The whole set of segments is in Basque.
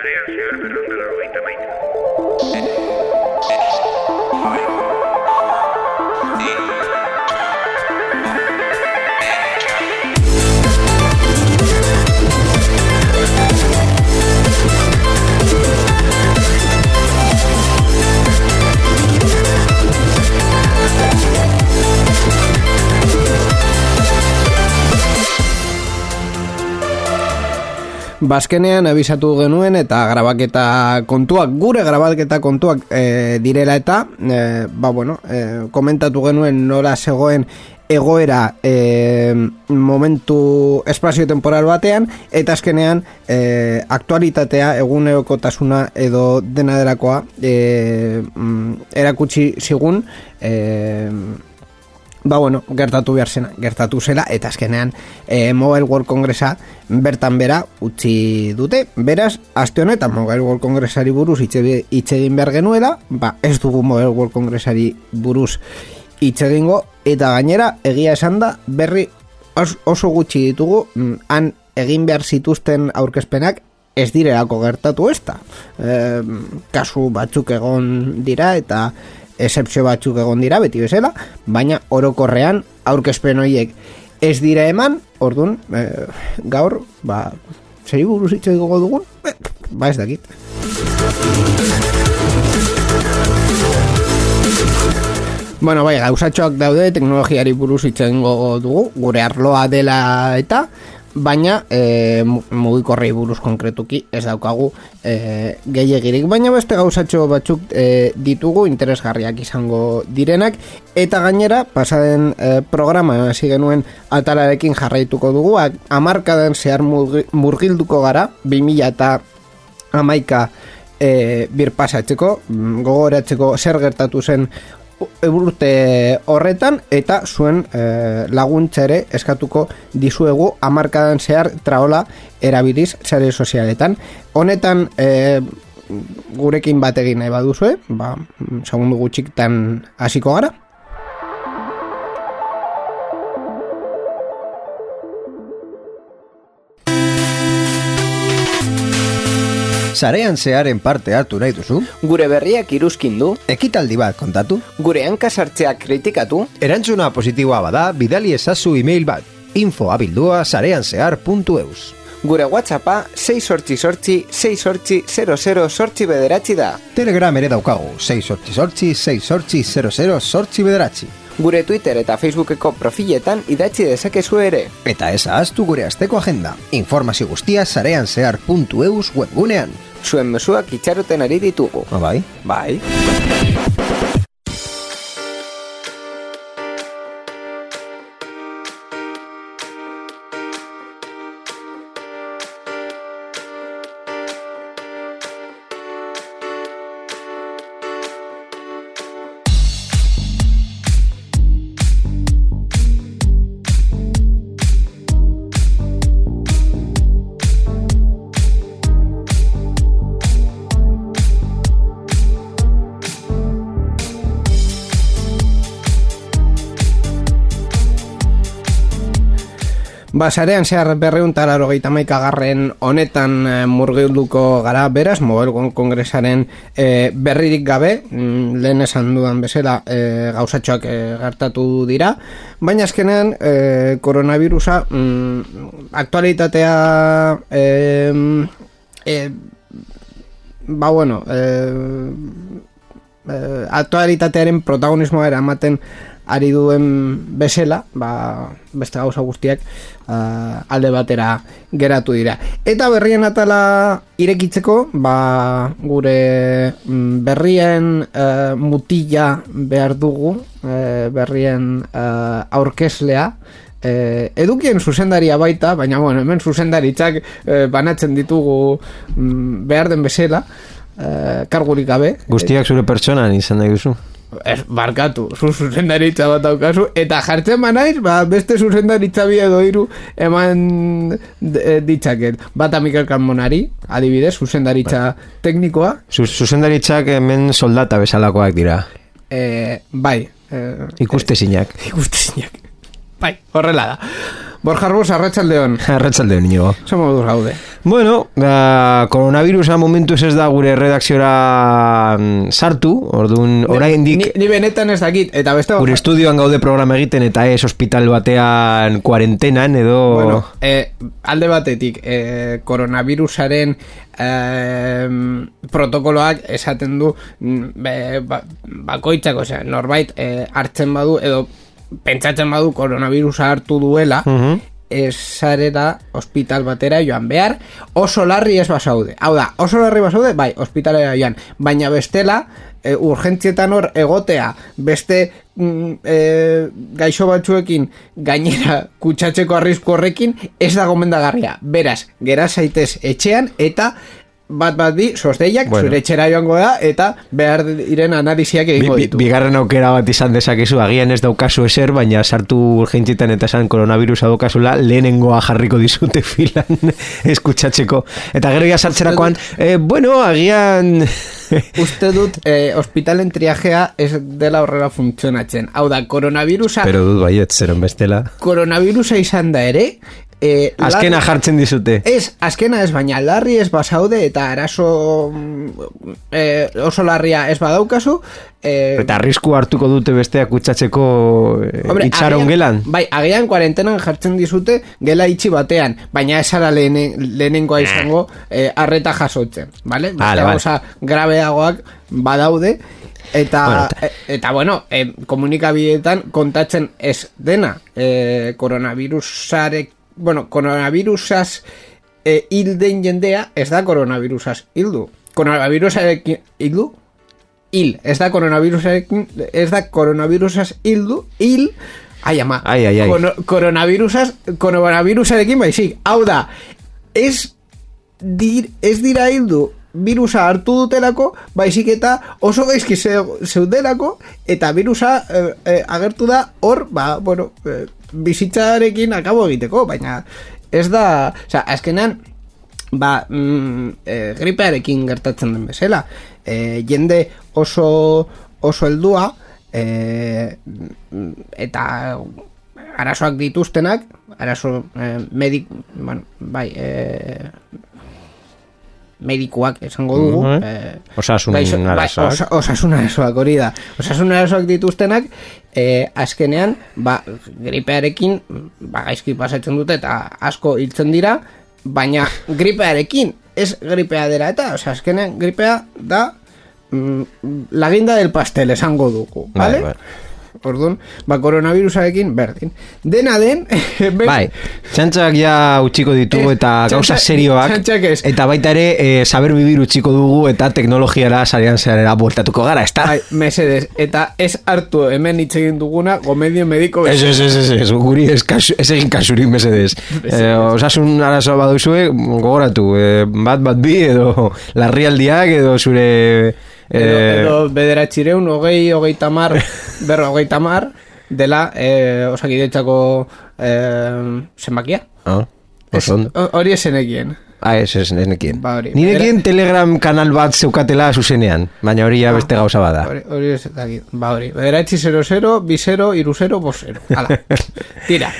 Sarean zehar berreunda laurogeita maika. Bazkenean abisatu genuen eta grabaketa kontuak, gure grabaketa kontuak e, direla eta e, ba, bueno, e, komentatu genuen nola zegoen egoera e, momentu espazio temporal batean eta azkenean e, aktualitatea egunerokotasuna edo dena delakoa e, erakutsi zigun e, ba bueno, gertatu behar zena, gertatu zela, eta azkenean e, Mobile World Congressa bertan bera utzi dute. Beraz, aste honetan Mobile World Congressari buruz hitz egin behar genuela, ba ez dugu Mobile World Congressari buruz hitz egingo, eta gainera egia esan da berri os, oso gutxi ditugu, mm, han egin behar zituzten aurkezpenak ez direlako gertatu ez da. E, kasu batzuk egon dira eta excepzio batzuk egon dira beti bezala, baina orokorrean aurkezpen horiek ez dira eman, ordun e, gaur, ba, zeri buruz hitz egingo dugun, e, ba ez dakit. Bueno, bai, gauzatxoak daude, teknologiari buruz hitz egingo dugu, gure arloa dela eta, baina e, mugikorrei buruz konkretuki ez daukagu e, gehiagirik, baina beste gauzatxo batzuk e, ditugu interesgarriak izango direnak. Eta gainera pasaden e, programa hasi genuen atalarekin jarraituko dugu. Amarkaden zehar murgilduko gara 2000 eta amaika e, bir pasatzeko gogoratzeko zer gertatu zen urte horretan eta zuen e, laguntza ere eskatuko dizuegu amarkadan zehar traola erabiliz sare sozialetan. Honetan e, gurekin bat egin nahi baduzue, ba, segundu gutxik tan hasiko gara. Sarean zearen parte hartu nahi duzu? Gure berriak iruzkin du? Ekitaldi bat kontatu? Gure hankasartzeak kritikatu? Erantzuna positiboa bada, bidali ezazu email bat. Info abildua sareanzear.eus Gure whatsappa 6 sortzi sortzi 6 sortzi 00 sortzi bederatzi da. Telegram ere daukagu 6 sortzi sortzi 6 sortzi 00 sortzi bederatzi. Gure Twitter eta Facebookeko profiletan idatzi dezakezu ere. Eta ez ahaztu gure asteko agenda. Informazio guztia sareanzear.eus webgunean zuen mesuak itxaroten ari ditugu. Ah, bai? Bai. Basarean zehar berreuntara rogeita garren honetan e, murgilduko gara. Beraz, Mobile Kongresaren e, berririk gabe, mm, lehen esan dudan bezala e, gauzatxoak e, gertatu dira, baina azkenean e, koronavirusa mm, aktualitatea e, e, ba bueno e, aktualitatearen protagonismoa eramaten ari duen bezela, ba, beste gauza guztiak uh, alde batera geratu dira. Eta berrien atala irekitzeko, ba, gure mm, berrien uh, mutila behar dugu, uh, berrien uh, aurkeslea, Eh, edukien zuzendaria baita, baina bueno, hemen zuzendaritzak eh, banatzen ditugu mm, behar den bezala, eh, kargurik gabe. Guztiak zure pertsonan izan da duzu ez, barkatu, zu zuzendaritza bat daukazu, eta jartzen manaiz, ba, beste zuzendaritza bi edo iru eman e, ditzaket. Bata Mikel Carmonari, adibidez, zuzendaritza bai. teknikoa. Zuzendaritzak hemen soldata bezalakoak dira. E, bai. E, ikuste zinak. ikuste zinak. Bai, horrela da. Borja Arbus, arratsaldeon. Arratsalde niño. Somos moduz gaude. Bueno, ba, koronavirusa momentuz ez da gure redakziora mm, sartu, orduan oraindik Ni, ni benetan ez dakit, eta beste... gure estudioan gaude programa egiten eta ez hospital batean kuarentenan edo... Bueno, eh, alde batetik, eh, koronavirusaren eh, protokoloak esaten du mm, be, ba, bakoitzak, osea, norbait eh, hartzen badu edo pentsatzen badu koronavirusa hartu duela, Mhm. esarera hospital batera joan behar, oso larri ez basaude. Hau da, oso larri basaude, bai, hospitalera joan, baina bestela, e, urgentzietan hor egotea, beste mm, e, gaixo batzuekin gainera kutsatzeko arrisku horrekin, ez da gomendagarria. Beraz, gera zaitez etxean eta bat bat bi, sosteiak, Bueno. zure etxera joango da, eta behar diren analiziak egingo bi, ditu. bigarren aukera bat izan dezakezu, agian ez daukazu eser, baina sartu urgentzietan eta esan koronavirusa daukazula, lehenengoa jarriko dizute filan eskutsatzeko. Eta gero ja sartzerakoan, eh, bueno, agian... Uste dut, eh, hospitalen triajea ez dela horrela funtzionatzen. Hau da, koronavirusa, Pero dut baiet, zeren bestela. koronavirusa izan da ere, eh, Azkena larri- jartzen dizute. Ez, azkena ez, baina larri ez basaude eta arazo eh, oso larria ez badaukazu. Eh, Eta arrisku hartuko dute besteak kutsatzeko eh, hombre, itxaron agian- gelan. Bai, agian kuarentenan jartzen dizute gela itxi batean, baina esara lehene, lehenengoa izango eh, arreta jasotzen? Beste Vale, vale. gauza grabeagoak badaude, eta, Bueno, bueno, eta bueno, eh, komunikabideetan kontatzen ez dena, eh, koronavirusarek, bueno, koronavirusaz eh, hilden jendea ez da koronavirusaz hildu. Koronavirusarekin hildu? Hil, ez da koronavirusarekin, ez da koronavirusaz hildu, hil, ai ama, Ai, ai, ai. Kono- koronavirusaz, koronavirusarekin baizik, hau da, ez, dir, ez dira hildu virusa hartu dutelako, baizik eta oso gaizki ze- zeudelako, eta virusa eh, eh, agertu da hor, ba, bueno, eh, bizitzarekin akabo egiteko, baina ez da, oza, azkenan, ba, mm, e, gripearekin gertatzen den bezala. E, jende oso oso heldua e, eta arazoak dituztenak, arazo e, medik, bueno, bai, e, medikuak esango dugu. Mhm. eh, Osasun gaixo- bai, arazoak. osa- osasun arazoak hori da. Osasun arazoak dituztenak, eh, azkenean, ba, gripearekin, ba, gaizki pasatzen dute eta asko hiltzen dira, baina gripearekin, ez gripea dela eta, osea, azkenean gripea da mm, laginda del pastel esango dugu, Bai, vale? bai. Orduan, ba, koronavirusarekin berdin. Dena den, be- Bai, txantxak ja utziko ditugu eta gauza txantxak- serioak eta baita ere e, saber bibir utziko dugu eta teknologiara sarean zerera bueltatuko gara, ezta? Bai, mesedez, eta ez hartu hemen hitz egin duguna gomedio mediko Ez, ez, ez, ez, ez, guri ez, kasu, ez egin kasurik mesedez. Eh, osasun arazoa baduzue, gogoratu, eh, bat bat bi edo larrialdiak edo zure... edo, eh, edo bederatxireun, hogei, hogei tamar, berro, hogei tamar, dela eh, osakidetzako eh, zenbakia. ah, ho- Hori esenekien. Ah, ez, ez, ez nekien. Ba, hori. Nirekien telegram kanal bat zeukatela zuzenean, baina hori ja beste gauza bada. Hori, hori ez dakit. Ba, hori. Bederatzi 00, bi 0, iru 0, bos 0. Hala. Tira.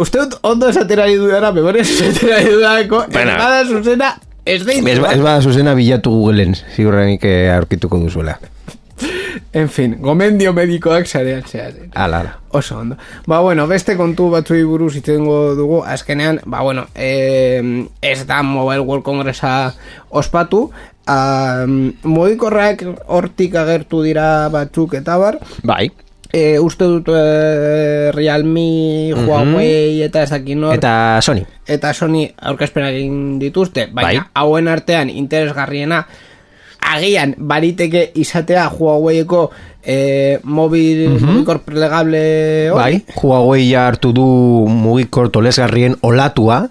Uste dut ondo esatera dudara, memoria esatera dudako, Bueno. bada zuzena, ez deitu. Ez, ba- ez bada zuzena bilatu Googleen, ziurrenik eh, aurkituko duzuela. En fin, gomendio medikoak sarean zehaten. Ala, ala. Oso ondo. Ba, bueno, beste kontu batzuei buruz itzengo dugu, azkenean, ba, bueno, eh, ez da Mobile World Congressa ospatu, um, mugikorrak hortik agertu dira batzuk eta bar, Bai. E, uste dut e, Realme, Huawei eta ez dakit nor, Eta Sony. eta Sony aurkezpenak egin dituzte, baina Bai. hauen artean interesgarriena agian bariteke izatea Huaweieko eh, mobil mugikor plegable hori. Bai, Huawei ja hartu du mugikor tolesgarrien olatua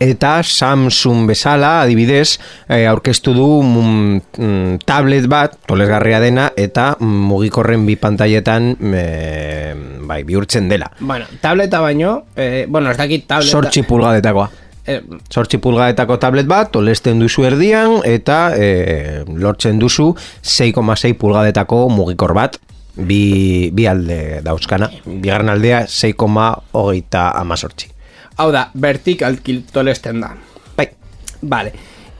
eta Samsung bezala adibidez eh, aurkeztu du mm, mm, tablet bat tolesgarria dena eta mm, mugikorren bi pantailetan eh, bai, bihurtzen dela. Bueno, tableta baino, eh, bueno, ez dakit tableta. Sortzi pulgadetakoa. Eh, Sortzi pulgadetako tablet bat, tolesten duzu erdian, eta e, lortzen duzu 6,6 pulgadetako mugikor bat, bi, bi alde dauzkana. Bigarren aldea 6,hogeita amazortzi. Hau da, vertikalki tolesten da. Bai. Vale.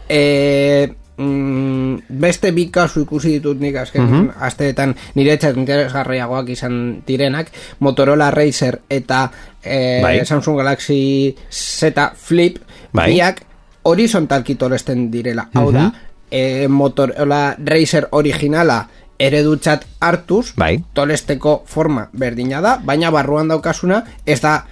E, mm, beste bi kasu ikusi ditut nik azken asteetan nire etxat interesgarriagoak izan direnak Motorola Razer eta e, Bai. Samsung Galaxy Z Flip Bai. biak horizontalki tolesten direla. Hau da, e, Motorola Razer originala eredutzat hartuz, Bai. tolesteko forma berdina da, baina barruan daukasuna ez da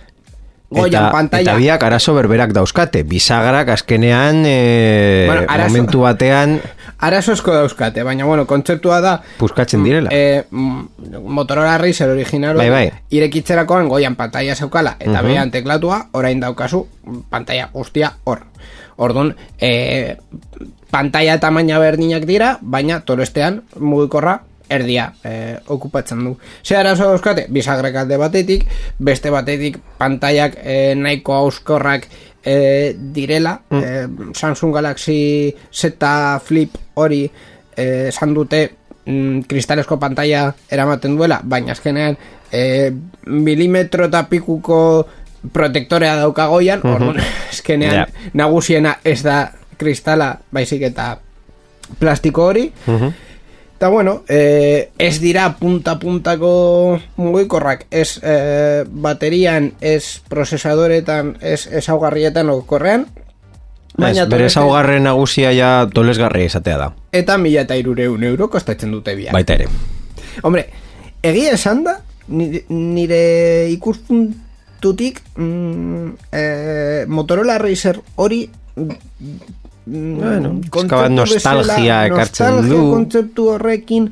goian eta, pantalla eta biak arazo berberak dauzkate. Bizagrak azkenean e, Bueno, arazo- momentu batean Arazosko dauzkate, baina bueno, kontzeptua da puskatzen direla. e, Motorola Razer original Bai, bai. irekitzerakoan goian pantalla zeukala eta behan teklatua orain daukazu pantalla guztia hor. Orduan, e, pantalla tamaina berdinak dira, baina tolestean mugikorra erdia e, okupatzen du. Ze arazo dauzkate, bisagrek alde batetik, beste batetik pantaiak e, nahiko auskorrak e, direla, e, Samsung Galaxy Z Flip hori esan dute mm, kristalesko pantalla eramaten duela, baina azkenean e, milimetro eta pikuko protektorea dauka goian, orduan, azkenean Ja. nagusiena ez da kristala, baizik eta plastiko hori. Eta bueno, eh, ez dira punta-puntako mugikorrak, ez eh, baterian, ez procesadoretan, ez ezaugarrietan okorrean, Ez, bere zaugarren nagusia ja tolesgarria izatea da. eta mila eta irureun euro kostatzen dute biak. Baita ere. Hombre, egia esan da, nire, nire ikuspuntutik mm, eh, Motorola Razer hori Bueno, kontzeptu pixka bat nostalgia ekartzen nostalgia du. kontzeptu horrekin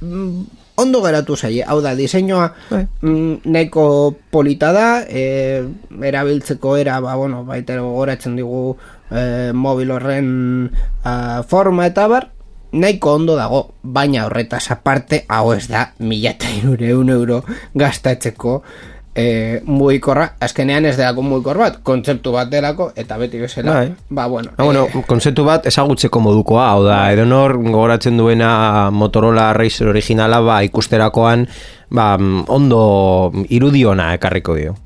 mm, ondo geratu zaie, hau da, diseinua Bai. mm, nahiko polita da, e, erabiltzeko era, ba, bueno, baita gogoratzen digu e, mobil horren a, forma eta bar, nahiko ondo dago, baina horretaz aparte, hau ez da, mila eta euro gastatzeko e, mugikorra, azkenean ez delako mugikor bat, kontzeptu bat delako, eta beti bezala, Bai. ba, bueno, Ah, bueno, eh, kontzeptu bat ezagutzeko modukoa, hau da, edonor gogoratzen duena Motorola Razer originala, ba, ikusterakoan, ba, mm, ondo irudiona ekarriko dio.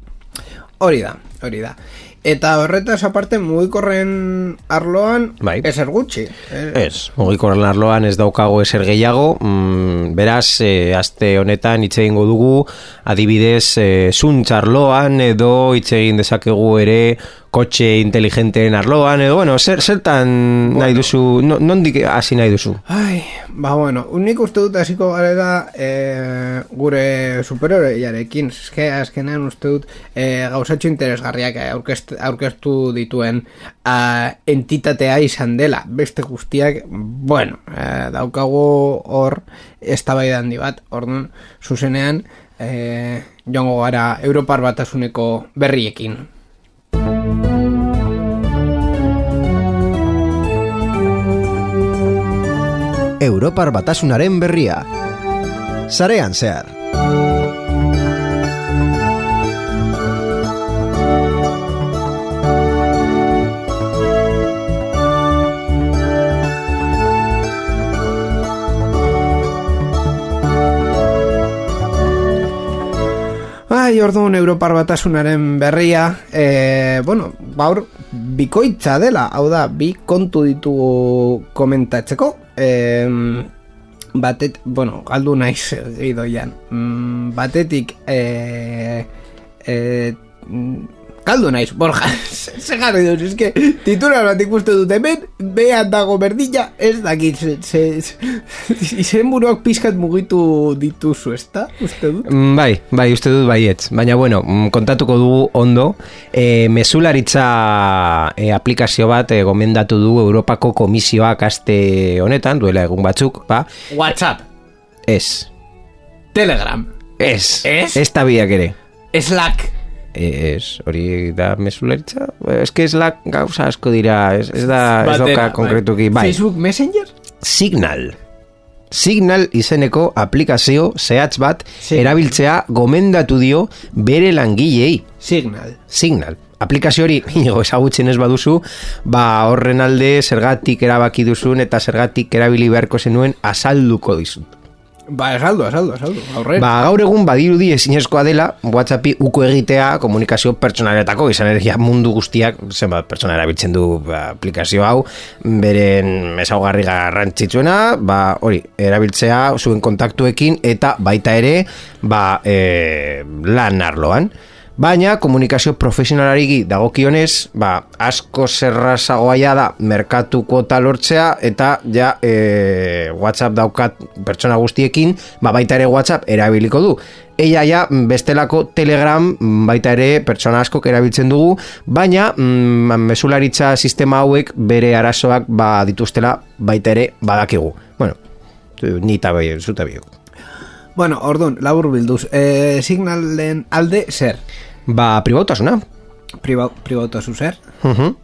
Hori da, hori da. Eta horretaz aparte mugikorren arloan Bai. ezer gutxi. Eh, Ez, mugikorren arloan ez daukago eser gehiago, mm, beraz, e, aste honetan hitz egingo dugu, adibidez, e, zuntz arloan, edo hitz egin dezakegu ere, kotxe inteligenteen arloan, edo, bueno, zer, zertan nahi duzu, no, nondik hasi nahi duzu? Ai, ba bueno, nik uste dut hasiko garela e, gure superheroiarekin, eske azkenean uste dut e, gauzatxo interesgarriak aurkest, aurkeztu dituen a, entitatea izan dela, beste guztiak, bueno, e, daukagu hor eztabaida handi bat, orduan, zuzenean, e, joango gara Europar batasuneko berriekin. Europar batasunaren berria. Sarean zehar. Bai, orduan Europar batasunaren berria, e, bueno, baur, bikoitza dela, hau da, bi kontu ditugu komentatzeko, e, batet, bueno, galdu naiz gidoian, mm, batetik, e, e, galdu naiz, Borja, ze jarri duz, eske, titular bat ikuste dut hemen, behan dago berdina, ez dakit, ze, ze, izen buruak pizkat mugitu dituzu, ez da, uste dut? Mm, Bai, bai, uste dut baietz. Baina, bueno, mm, kontatuko dugu ondo. E, mesularitza e, aplikazio bat e, gomendatu du Europako Komisioak aste honetan, duela egun batzuk, ba, WhatsApp, ez. Telegram, Ez. Ez? Ez tabiak ere. Slack, Ez, hori da mesularitza? Ez que Slack gauza asko dira, ez, ez da, ez doka bai. konkretuki. Bai, Facebook Messenger? Signal. Signal izeneko aplikazio zehatz bat Signal. erabiltzea gomendatu dio bere langilei. Signal. Signal. Aplikazio hori, inigo, ezagutzen ez baduzu, ba horren alde zergatik erabaki duzun eta zergatik erabili beharko zenuen azalduko dizut. Ba, esaldu, esaldu, esaldu, aurre. Ba, gaur egun badirudi ezinezkoa dela WhatsAppi uko egitea komunikazio pertsonaletako izan ja mundu guztiak zenbat pertsona erabiltzen du ba, aplikazio hau beren ezaugarri garrantzitsuena ba, hori, erabiltzea zuen kontaktuekin eta baita ere ba, e, lan arloan Baina komunikazio profesionalari dagokionez, ba, asko zerrazagoa da merkatu kuota lortzea eta ja e, WhatsApp daukat pertsona guztiekin, ba, baita ere WhatsApp erabiliko du. Eia ja bestelako Telegram baita ere pertsona askok erabiltzen dugu, baina mm, mesularitza sistema hauek bere arazoak ba, dituztela baita ere badakigu. Bueno, ni eta bai, zuta biok. Bueno, orduan, labur bilduz, e, signalen alde zer? Ba, pribautasuna. Priba, pribautasu zer? Mhm.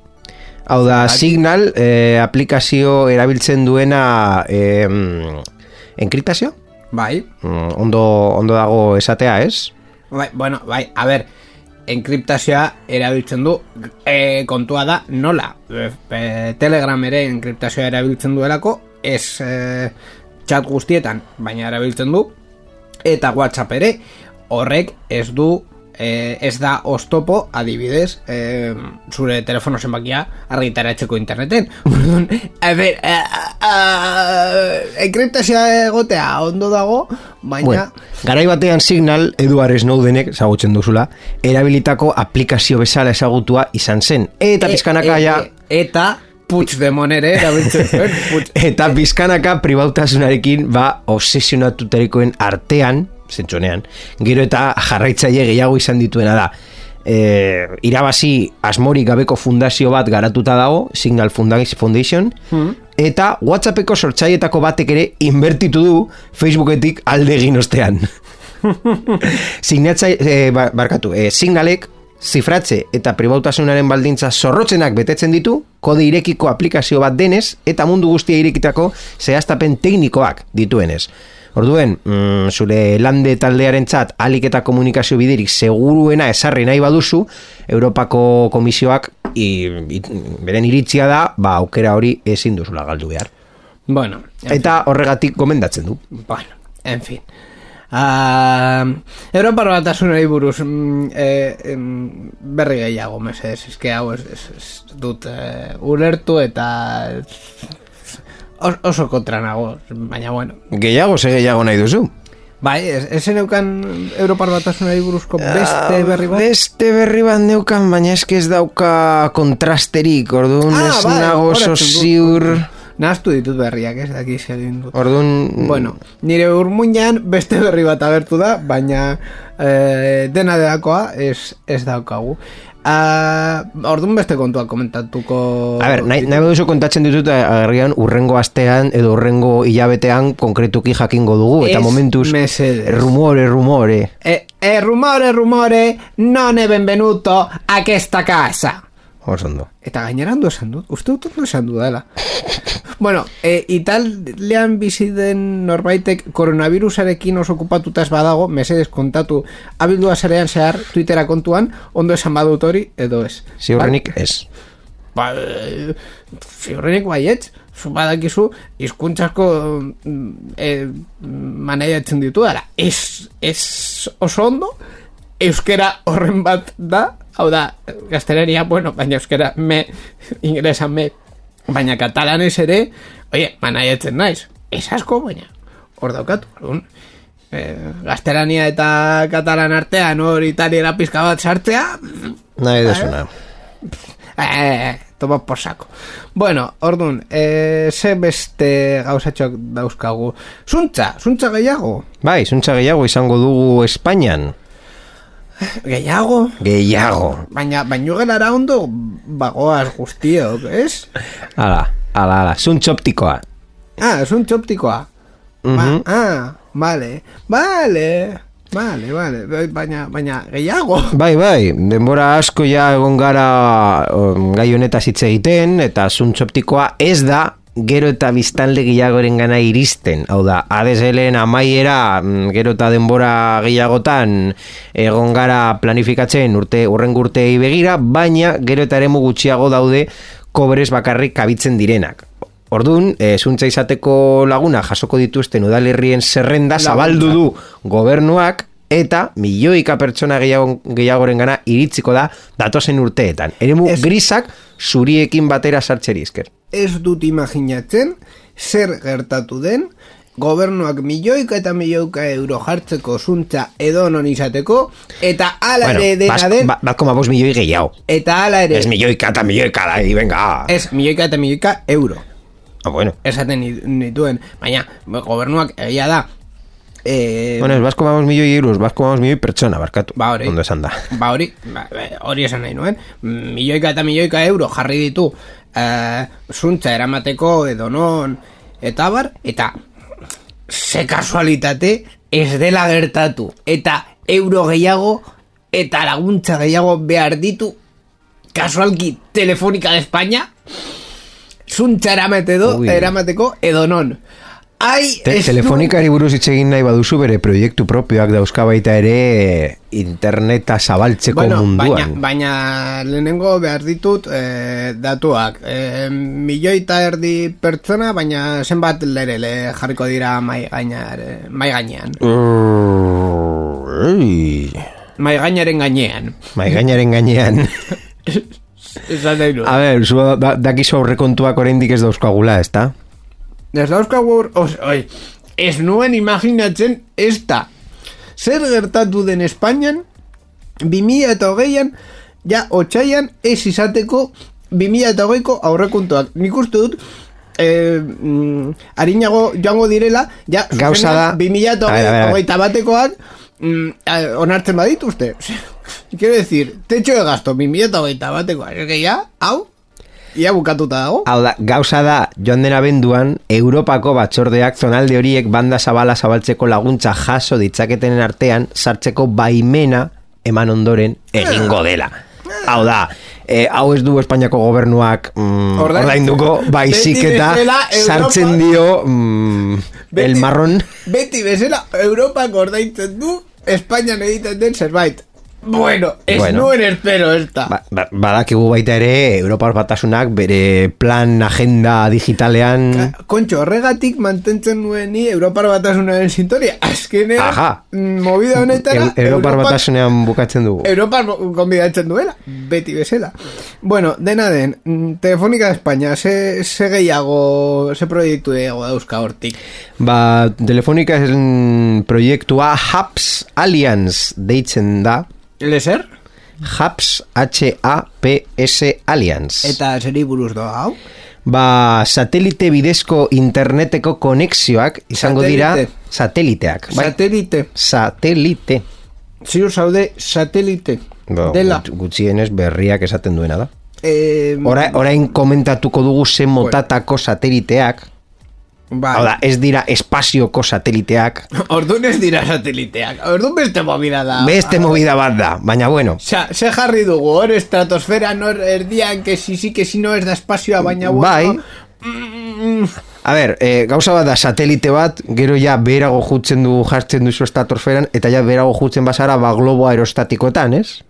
Hau da, Signal eh, aplikazio erabiltzen duena eh, enkriptazio? Bai, Mm, ondo, ondo dago esatea, ez? bai, bueno, bai, a ber, enkriptazioa erabiltzen du, e, kontua da, nola? E, e, Telegram ere enkriptazioa erabiltzen duelako, ez e, chat guztietan, baina erabiltzen du, eta WhatsApp ere, horrek ez du eh, ez da ostopo adibidez eh, zure telefono zenbakia argitaratzeko interneten Orduan, a ber eh, enkriptazioa egotea ondo dago baina Bueno, garai batean Signal Eduard Snowdenek ezagutzen duzula, erabilitako aplikazio bezala ezagutua izan zen. Eta pizkanaka ja... e, e, eta Puigdemont ere erabiltzen zuen Puig- Eta bizkanaka pribautasunarekin ba obsesionatutarikoen artean, zentsonean, gero eta jarraitzaile gehiago izan dituena da. E, irabazi asmorik gabeko fundazio bat garatuta dago, Signal Foundation, eta WhatsAppeko sortzaietako batek ere inbertitu du Facebooketik alde egin ostean. Signatzai, e, ba, barkatu, e, signalek zifratze eta pribautasunaren baldintza zorrotzenak betetzen ditu, kode irekiko aplikazio bat denez eta mundu guztia irekitako zehaztapen teknikoak dituenez. Orduen, mm, zure lande taldearen txat alik eta komunikazio biderik seguruena esarri nahi baduzu, Europako komisioak i, i, beren iritzia da, ba, aukera hori ezin duzula galdu behar. Bueno, en Eta horregatik gomendatzen du. Bueno, en fin. Uh, Europar batasunari buruz mm, eh, em, berri gehiago, mesedez, eske hau ez, ez, ez dut eh, ulertu eta oso kontra nago, baina bueno. Gehiago, ze gehiago nahi duzu. Bai, ez, ez neukan Europar batasunari buruzko beste berri bat? Ah, Beste berri bat neukan, baina eske ez dauka kontrasterik, orduan Ah, ez bai, nago oso ziur. Nahaztu ditut berriak, ez daki egin dut. Orduan, Bueno, nire urmuinan beste berri bat agertu da, baina eh, dena delakoa ez, ez daukagu. Uh, orduan beste kontua komentatuko... A ber, nahi, nahi baduzu kontatzen ditut eh, agerrian urrengo astean edo urrengo hilabetean konkretuki jakingo dugu eta Ez momentuz mesedez. rumore, rumore. Eh, eh, rumore, rumore, non è benvenuto a questa casa. Oso ondo. Eta gaineran du esan dut, uste dut ondo esan du dela. bueno, e, Italian bizi den norbaitek koronavirusarekin oso okupatuta ez badago, mesedez kontatu abildua zerean zehar Twittera kontuan, ondo esan badut hori, edo ez. Ziurrenik ez. Ba, e, ziurrenik baietz, zu badakizu, izkuntzasko e, maneiatzen ditu dara. Ez, ez oso ondo, euskera horren bat da, hau da, gaztelania, bueno, baina euskera me, inglesa me, baina katalanez ere, oie, manaiatzen naiz, ez asko, baina, hor daukatu, orduan, e, gaztelania eta katalan artean hor italiera pizka bat sartzea, Nahi desuna. Eh, toma por saco. Bueno, ordun, eh, ze beste gauzatxoak dauzkagu. Zuntza, zuntza gehiago. Bai, zuntza gehiago izango dugu Espainian. Gehiago? Gehiago. Baina, baino gelara ondo bagoaz guztiok, ez? Ala, ala, ala, zuntz optikoa. Ah, zuntza optikoa. Mhm. ba, ah, vale, vale, vale, vale, baina, baina gehiago. Bai, bai, denbora asko ja egon gara um, gai honetaz hitz egiten, eta zuntz optikoa ez da gero eta biztanle gehiagoren gana iristen. Hau da, ADSL-en amaiera mm, gero eta denbora gehiagotan egon gara planifikatzen urte urren urtei begira, baina gero eta eremu gutxiago daude kobres bakarrik kabitzen direnak. Ordun, e, zuntza izateko laguna jasoko dituzten udalerrien zerrenda zabaldu du gobernuak eta milioika pertsona gehiago, gehiagoren gana iritziko da datozen urteetan. Eremu Ez- grisak zuriekin batera sartzeri esker. Ez dut imaginatzen zer gertatu den gobernuak milioika eta milioika euro jartzeko zuntza edo non izateko eta ala Bueno, ere dena den ba- bat koma bost milioi gehiago. eta ala ere Ez milioika eta milioika da, venga. ez milioika eta milioika euro Ah, bueno. esaten nit- nituen baina gobernuak egia da eh, Bueno, ez bat koma bost milioi euros, bat koma bost milioi pertsona, barkatu. Ba, hori. Ondo esan da. Ba hori, ba, ba, hori esan nahi nuen Milioika eta milioika euro jarri ditu eh, Zuntza eramateko edo non Eta bar, eta Ze kasualitate ez dela gertatu Eta euro gehiago Eta laguntza gehiago behar ditu Kasualki telefonika de España Zuntza eramate do, Ui. eramateko edo non Ai, Te, telefonikari buruz hitz egin nahi baduzu bere proiektu propioak dauzka baita ere interneta zabaltzeko Baina, munduan. baina lehenengo behar ditut eh, datuak. Eh, milioi eta erdi pertsona, baina zenbat lerele jarriko dira mai, gainar, mai gainean. Uh, Mai gainaren gainean. Mai gainaren gainean. A ber, zu da, dakizu aurrekontuak oraindik ez dauzkagula, ezta? Ez dauzkagu, os, oi, ez nuen imaginatzen ez da. Zer gertatu den Espainian, 2000 eta hogeian, ja, otxaian ez izateko 2000 eta hogeiko aurrekontuak. Nik uste dut, eh, mm, harinago joango direla, ja, Gauza da- 2000 eta hogeita batekoak, mm, eh, onartzen badituzte. Quiero decir, techo de gasto, 2000 eta hogeita batekoak. Ez que ya, hau, ia bukatuta dago. Hau da, gauza da, joan den abenduan, Europako batzordeak zonalde horiek banda zabala zabaltzeko laguntza jaso ditzaketenen artean sartzeko baimena eman ondoren egingo dela. Hau da, e, hau ez du Espainiako gobernuak mm, Ordain- ordainduko, baizik eta Europa- sartzen dio mm, el marrón. Beti bezala Europak ordaintzen du Espainian egiten den zerbait. Bueno, ez Bueno. nuen espero esta. Ba, ba, badakigu baita ere, Europar batasunak bere plan agenda digitalean... Kontxo, horregatik mantentzen nuen ni Europar batasunaren sintonia. Azkenean, Aha. mm, movida honetara, Eu- Europar batasunean bukatzen dugu. Europar konbidatzen duela, beti bezala. Bueno, dena den, mm, Telefonika de España, ze, ze gehiago, ze proiektu gehiago dauzka hortik. Ba, telefonika zen proiektua Hubs Alliance deitzen da. Lezer? Hubs, H-A-P-S Alliance. Eta zeri buruz doa hau? Ba, satelite bidezko interneteko konexioak izango dira Satelite. sateliteak. Bai, Satelite. satelite. Ziur zaude satelite. Ba, Dela. gut- gutxienez berriak esaten duena da. Eh, Ora, orain komentatuko dugu zen motatako sateliteak. Bai. Hau da, ez dira espazioko sateliteak. Orduan ez dira sateliteak. Orduan beste movida da. Beste movida bat da, baina bueno. Sa, se jarri dugu, hor estratosfera nor erdian, que si si, que si no ez da espazioa, baina Bai. bueno. Mm, A ber, e, gauza bat da satelite bat, gero ja berago jutzen du jartzen duzu estratosferan, eta ja berago jutzen bazara ba globo aerostatikoetan, ez?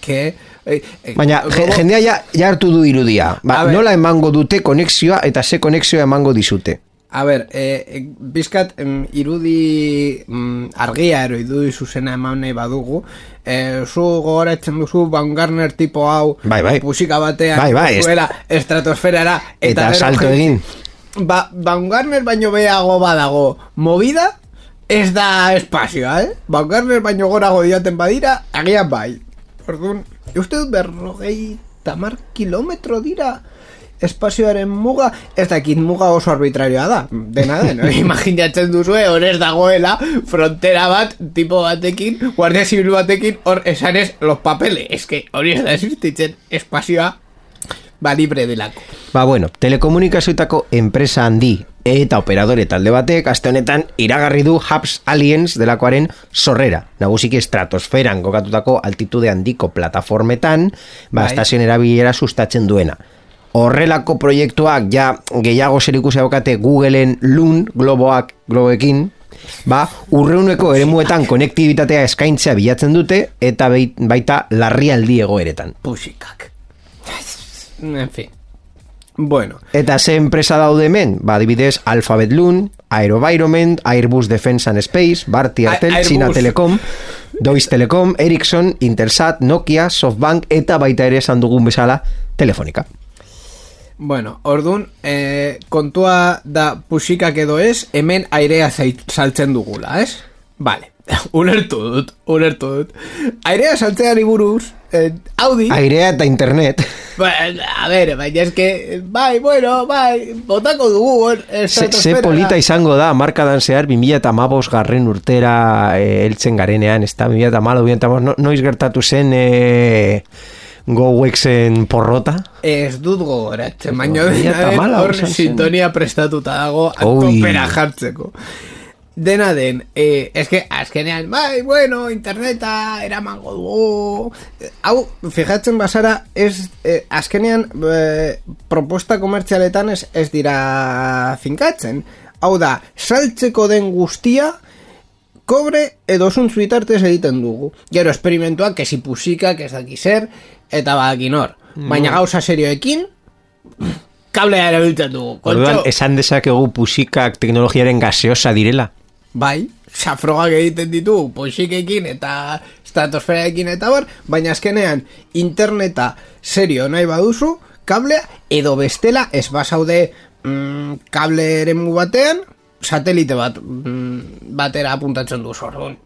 que... Eh, eh, Baina gogo- jendea ja, ja hartu du irudia. Ba, nola emango dute konexioa eta ze konexioa emango dizute. A ber, eh, eh, bizkat em, irudi mm, argia ero irudi zuzena eman nahi badugu eh, zu gogoratzen duzu Baumgartner tipo hau Bai, bai. musika batean Bai, bai, zuela estratosferara Eta gero salto egin. Ba, Baumgartner baino behago badago movida ez da espazioa, eh? Baumgartner baino gorago diaten badira agian bai Orduan, uste dut berrogei tamar kilometro dira espazioaren muga, ez dakit muga oso arbitrarioa da, dena den, imaginatzen duzue, hor ez dagoela frontera bat, tipo batekin, guardia zibil batekin, hor esanez los papeles, eske hori ez da existitzen espazioa, ba libre delako. Ba bueno, telekomunikazioetako enpresa handi eta operadore talde batek aste honetan iragarri du Hubs Aliens delakoaren sorrera. Nagusiki estratosferan kokatutako altitude handiko plataformetan, ba, Bai. erabilera sustatzen duena. Horrelako proiektuak ja gehiago zerikusia daukate Googleen Loon globoak globoekin, ba, urreuneko eremuetan konektibitatea eskaintzea bilatzen dute eta baita larrialdi egoeretan. Pusikak. En fin. Bueno, Eta ze enpresa daude hemen? Ba, adibidez, Alphabet Loon, Aerovironment, Airbus Defense and Space, Barti A- Airtel. China Telecom, Deutsche Telekom, Ericsson, Intelsat, Nokia, Softbank eta baita ere esan dugun bezala Telefonica. Bueno, ordun eh, kontua da puxikak edo ez, hemen airea saltzen dugula, ez? Vale, ulertu dut, ulertu dut. Airea saltzeari buruz, eh, Audi... Airea eta internet. Ba, a ver, baina eske, bai, bueno, bai, botako dugu, eh, Ze, ze estratosferara. polita izango da, markadan zehar, 2000 eta garren urtera eh, heltzen garenean, ez da, 2000 eta malo, no, noiz gertatu zen eh, GoWexen porrota? Ez dut gogoratzen, baina dena hor sintonia prestatuta dago Oi. topera jartzeko. Dena den, eh, eske azkenean, bai, bueno, interneta eramango dugu. Hau, fijatzen basara, ez, eh, azkenean eh, proposta komertzialetan ez, ez dira finkatzen. Hau da, saltzeko den guztia, kobre edo zuntz bitartez egiten dugu. Gero esperimentuak, kesi pusikak, ez daki zer, eta badakin hor. Baina gauza serioekin, kablea erabiltzen dugu. Orduan, esan dezakegu pusikak teknologiaren gaseosa direla. bai, safrogak egiten ditu, pusikekin eta estratosferaekin eta bar, baina azkenean interneta serio nahi baduzu, kablea edo bestela ez basaude mm, kable eremu batean, satelite bat mm, batera apuntatzen du orduan.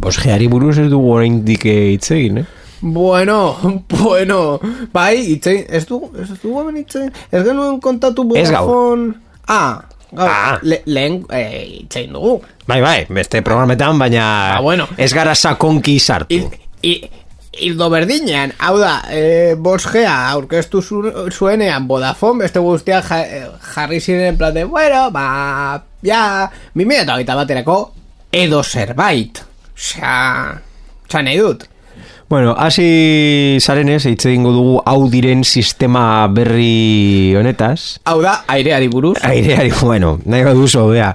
Bosgeari buruz ez dugu oraindik hitz egin, eh? Bueno, bueno, bai, itzein, ez dugu, ez dugu hemen itzein, ez genuen kontatu. Vodafone... Ah, gaur, Ah. le, lehen eh, itzein dugu. Bai, bai, beste programetan, baina Ah, bueno. ez gara sakonki sartu. Il, i, Ildo berdinean, hau da, e, bosgea aurkeztu zu, zuenean Vodafone, beste guztia ja, eh, jarri ziren en plan de, bueno, ba, ja, 2008 baterako, edo zerbait. Osea, osea nahi dut. Bueno, hasi zarenez, hitz egingo dugu Audiren sistema berri honetaz. Hau da, aireari buruz. Aireari, bueno, nahi baduzu, bea.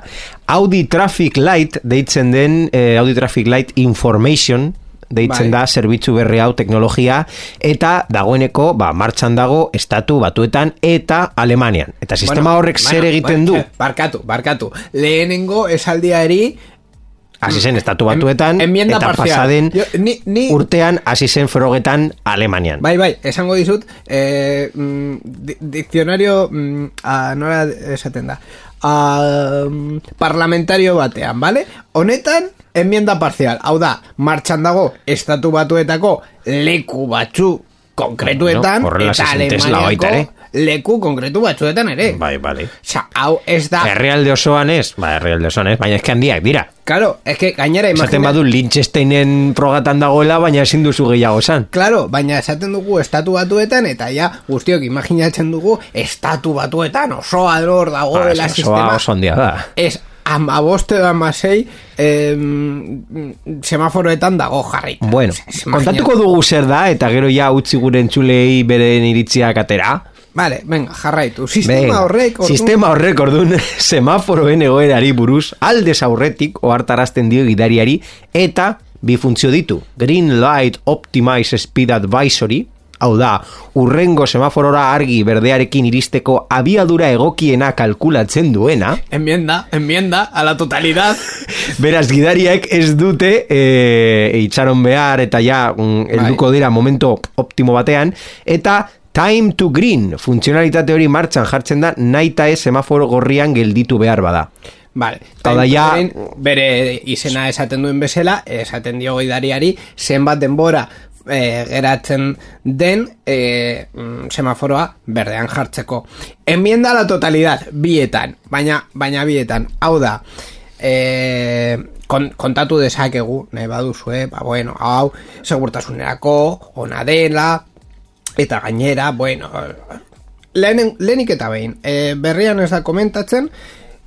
Audi Traffic Light deitzen den, eh, Audi Traffic Light Information, deitzen Bai. da zerbitzu berri hau teknologia eta dagoeneko ba, martxan dago estatu batuetan eta Alemanian. Eta sistema horrek zer egiten du? eh, Barkatu, barkatu. Lehenengo esaldiari Hasi zen estatu batuetan En- eta parcial. pasaden Jo, ni- ni- urtean hasi zen frogetan Alemanian. Bai, bai, esango dizut, eh, mm, di- diccionario, mm, a, nola esaten da, a, mm, parlamentario batean, vale? Honetan, enmienda parcial, hau da, martxan dago, estatu batuetako leku batzu konkretuetan, Bueno, eta baita Alemaniako. Leku konkretu batzuetan ere. Bai, bai. Osa, hau ez da... Herrialde osoan ez? Ba, herrialde osoan ez, baina eske handiak dira. Claro, es que gainera Esaten imagina... badu Lynchesteinen frogatan dagoela, baina ezin duzu gehiago esan. Claro, baina esaten dugu estatu batuetan eta ja guztiok imaginatzen dugu estatu batuetan oso adror Ba, dagoela oso- sistema. oso handia da. Ez amaboste edo amasei em, semaforoetan dago jarri. Bueno, kontatuko dugu zer da, eta gero ja utzi gure entzulei beren iritziak atera. Vale, venga, jarraitu. Sistema Venga, horrek... orduan- Sistema horrek ordun semaforoen egoerari buruz aldez aurretik ohartarazten dio gidariari eta bi funtzio ditu. Green Light Optimize Speed Advisory, hau da, urrengo semaforora argi berdearekin iristeko abiadura egokiena kalkulatzen duena, Enmienda, enmienda, a la totalidad. Beraz, gidariek ez dute e, itxaron behar eta ja mm, helduko dira momento optimo batean eta time to green funtzionalitate hori martxan jartzen da naita ez semaforo gorrian gelditu behar bada. Vale, Hau ja- bere izena esaten duen bezala, esaten dio gidariari, zenbat denbora e, geratzen den e, semaforoa berdean jartzeko. Enmienda la totalidad, bietan, baina, baina bietan, hau da, e, kon, kontatu dezakegu, nahi baduzue, ba, bueno, hau, segurtasunerako, ona dela, eta gainera, bueno, lehen, lehenik eta behin, e, berrian ez da komentatzen,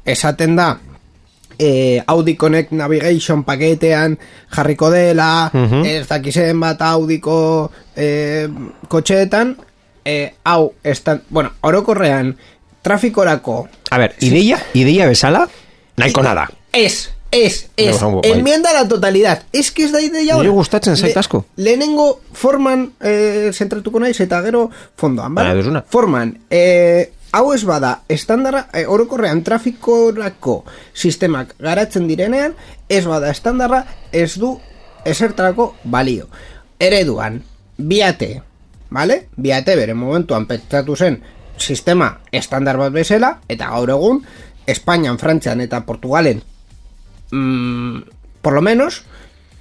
esaten da, e, Audi Connect Navigation paketean jarriko dela, ez dakizen bat Audiko e, kotxeetan, e, hau, estan, bueno, orokorrean, trafikorako, A ber, ideia, ideia bezala, nahiko nada. Ez, Ez, ez, bai. enmienda a la totalidad. Ez que ez da ideia Niri hor. gustatzen zait asko. lehenengo forman eh, zentratuko naiz eta gero fondoan, Bai, bale? duzuna. Forman, eh, hau ez bada, estandara, eh, orokorrean trafikorako sistemak garatzen direnean, ez bada estandarra, ez du esertarako balio. Ereduan, biate, bale? Biate bere momentuan pentsatu zen sistema estandar bat bezala, eta gaur egun, Espainian, Frantzian eta Portugalen mm, por lo menos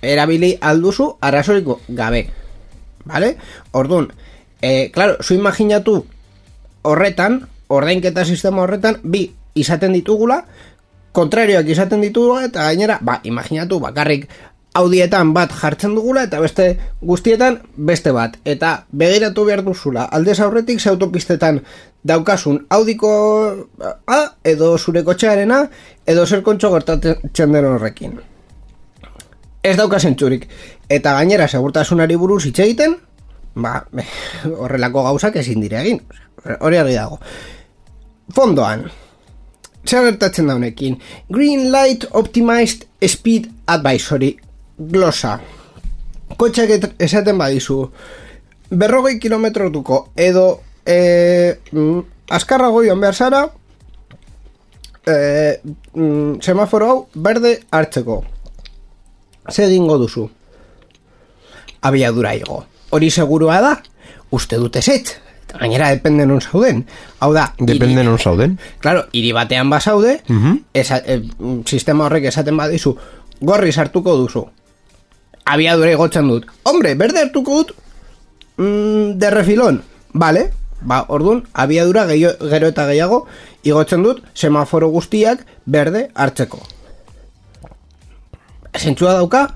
erabili alduzu arazoiko gabe vale? Orduan, eh, claro, zu imaginatu horretan, ordainketa sistema horretan, bi izaten ditugula, kontrarioak izaten ditugula, eta gainera, ba, imaginatu bakarrik audietan bat jartzen dugula, eta beste guztietan beste bat. Eta begiratu behar duzula, aldez aurretik ze autopistetan daukasun audiko A, edo zure kotxearena, edo zer kontxo gertatzen den horrekin ez dauka zentzurik. Eta gainera, segurtasunari buruz hitz egiten, ba, horrelako gauzak ezin dire egin. Hori argi dago. Fondoan, zer gertatzen da honekin? Green Light Optimized Speed Advisory glosa. Kotxeak et- esaten badizu, berrogei kilometrotuko edo e, mm, askarrago joan behar zara, e, mm, semaforo hau berde hartzeko. Ze egingo duzu? Abiadura igo. Hori segurua da? Uste dute zet. Gainera depende non zauden. Hau da, Depende non zauden. Claro, hiri batean bazaude, esa, e, mm, sistema horrek esaten badizu, gorri sartuko duzu. Abiadura igotzen dut. Hombre, berde hartuko dut, mm, de refilón. Vale, ba, orduan, abiadura gehiago, gero eta gehiago, igotzen dut, semaforo guztiak berde hartzeko. Zentzua dauka?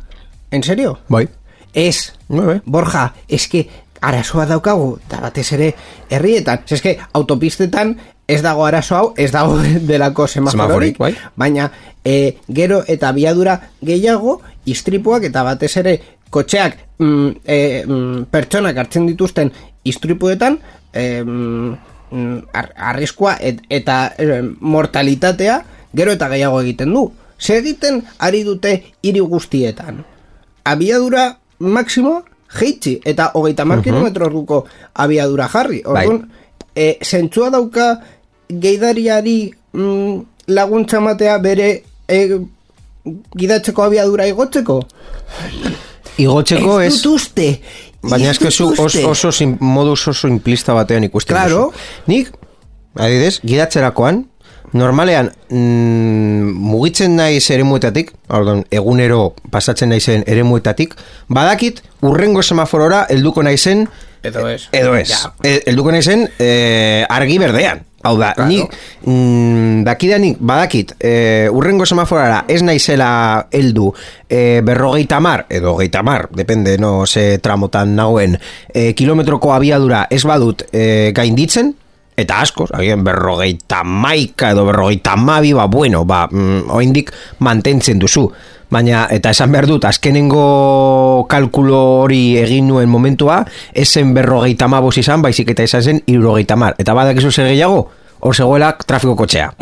En serio? Bai. Ez, Bai, bai. Borja, eske arazoa daukagu, eta batez ere herrietan. Ez eske autopistetan ez dago arazo hau, ez dago delako semafororik, Semaforik, bai. baina e, gero eta abiadura gehiago, istripuak eta batez ere kotxeak mm, e, mm, pertsonak hartzen dituzten istripuetan, e, mm, mm, ar- arriskua et, eta e, mortalitatea gero eta gehiago egiten du. Ze egiten ari dute hiri guztietan? abiadura maksimo jeitsi eta hogeita mar kilometro orduko abiadura jarri. Orduan, e, zentzua dauka geidariari mm, laguntza matea bere e, gidatzeko abiadura igotzeko? Igotzeko ez... dut uste. Baina Ez eske zu oso, oso sim, modus oso implista batean ikusten Claro. duzu. Nik, adidez, gidatzerakoan, normalean mm, mugitzen naiz eremuetatik, orduan, egunero pasatzen naizen eremuetatik, badakit urrengo semaforora helduko naizen Edo ez. Edo ez. Ja. E, helduko naizen e, argi berdean. Hau da, Claro. nik, mm, dakidanik, badakit, e, urrengo semaforara ez naizela heldu e, berrogeita mar, edo geita mar, depende, no, ze tramotan nagoen, e, kilometroko abiadura ez badut e, gainditzen, eta askoz, agian berrogeita maika edo berrogeita mabi, ba, bueno, ba, mm, oindik mantentzen duzu. Baina, eta esan behar dut, azkenengo kalkulo hori egin nuen momentua, esen berrogeita mabos izan, baizik eta izan zen irurogeita mar. Eta badakizu zer gehiago, hor zegoela trafiko kotxea.